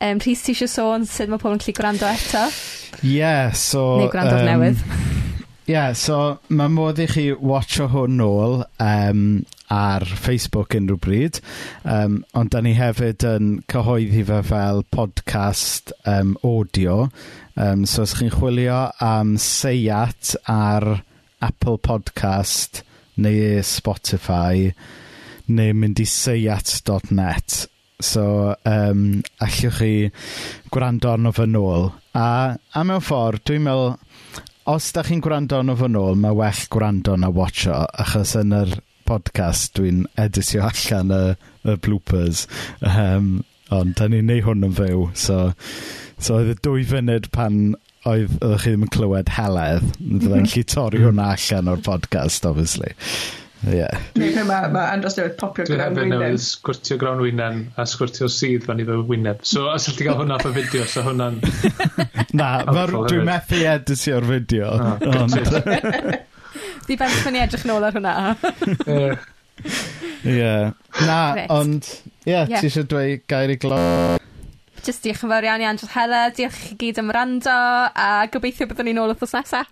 Um, Rhys, ti eisiau sôn sut mae pobl yn gallu gwrando eto? Ie, yeah, so... Neu gwrando um, newydd. Ie, so mae modd i chi watcho hwn nôl um, ar Facebook unrhyw bryd um, ond da ni hefyd yn cyhoeddi fe fel podcast um, audio. Um, so os chi'n chwilio am Seiat ar Apple Podcast neu Spotify neu mynd i seiat.net so um, allwch chi gwrando arno fy nôl. A a mewn ffordd dwi'n meddwl os da chi'n gwrando arno fy nôl, mae well gwrando na watcho, achos yn yr podcast dwi'n editio allan y, y bloopers. Um, ond, da ni'n neud hwn yn fyw, so, so oedd y dwy funud pan oedd, ydych chi ddim yn clywed heledd, byddai'n gallu mhm. torri hwnna allan o'r podcast, obviously. Ie. Yeah. mae ma Andros newydd popio grawn wyneb. Dwi'n newydd sgwrtio grawn wyneb a sgwrtio sydd fan iddo wyneb. So os ydych chi gael hwnna pa fideo, so hwnna'n... Na, dwi'n methu editio'r fideo. Ah, Di beth fan i edrych nôl ar hwnna. Ie. Na, ond... Ie, ti eisiau dweud gair i glo... Just diolch yn fawr iawn i Angel Hela, diolch i gyd am rando, a gobeithio byddwn ni'n ôl wrthos nesaf.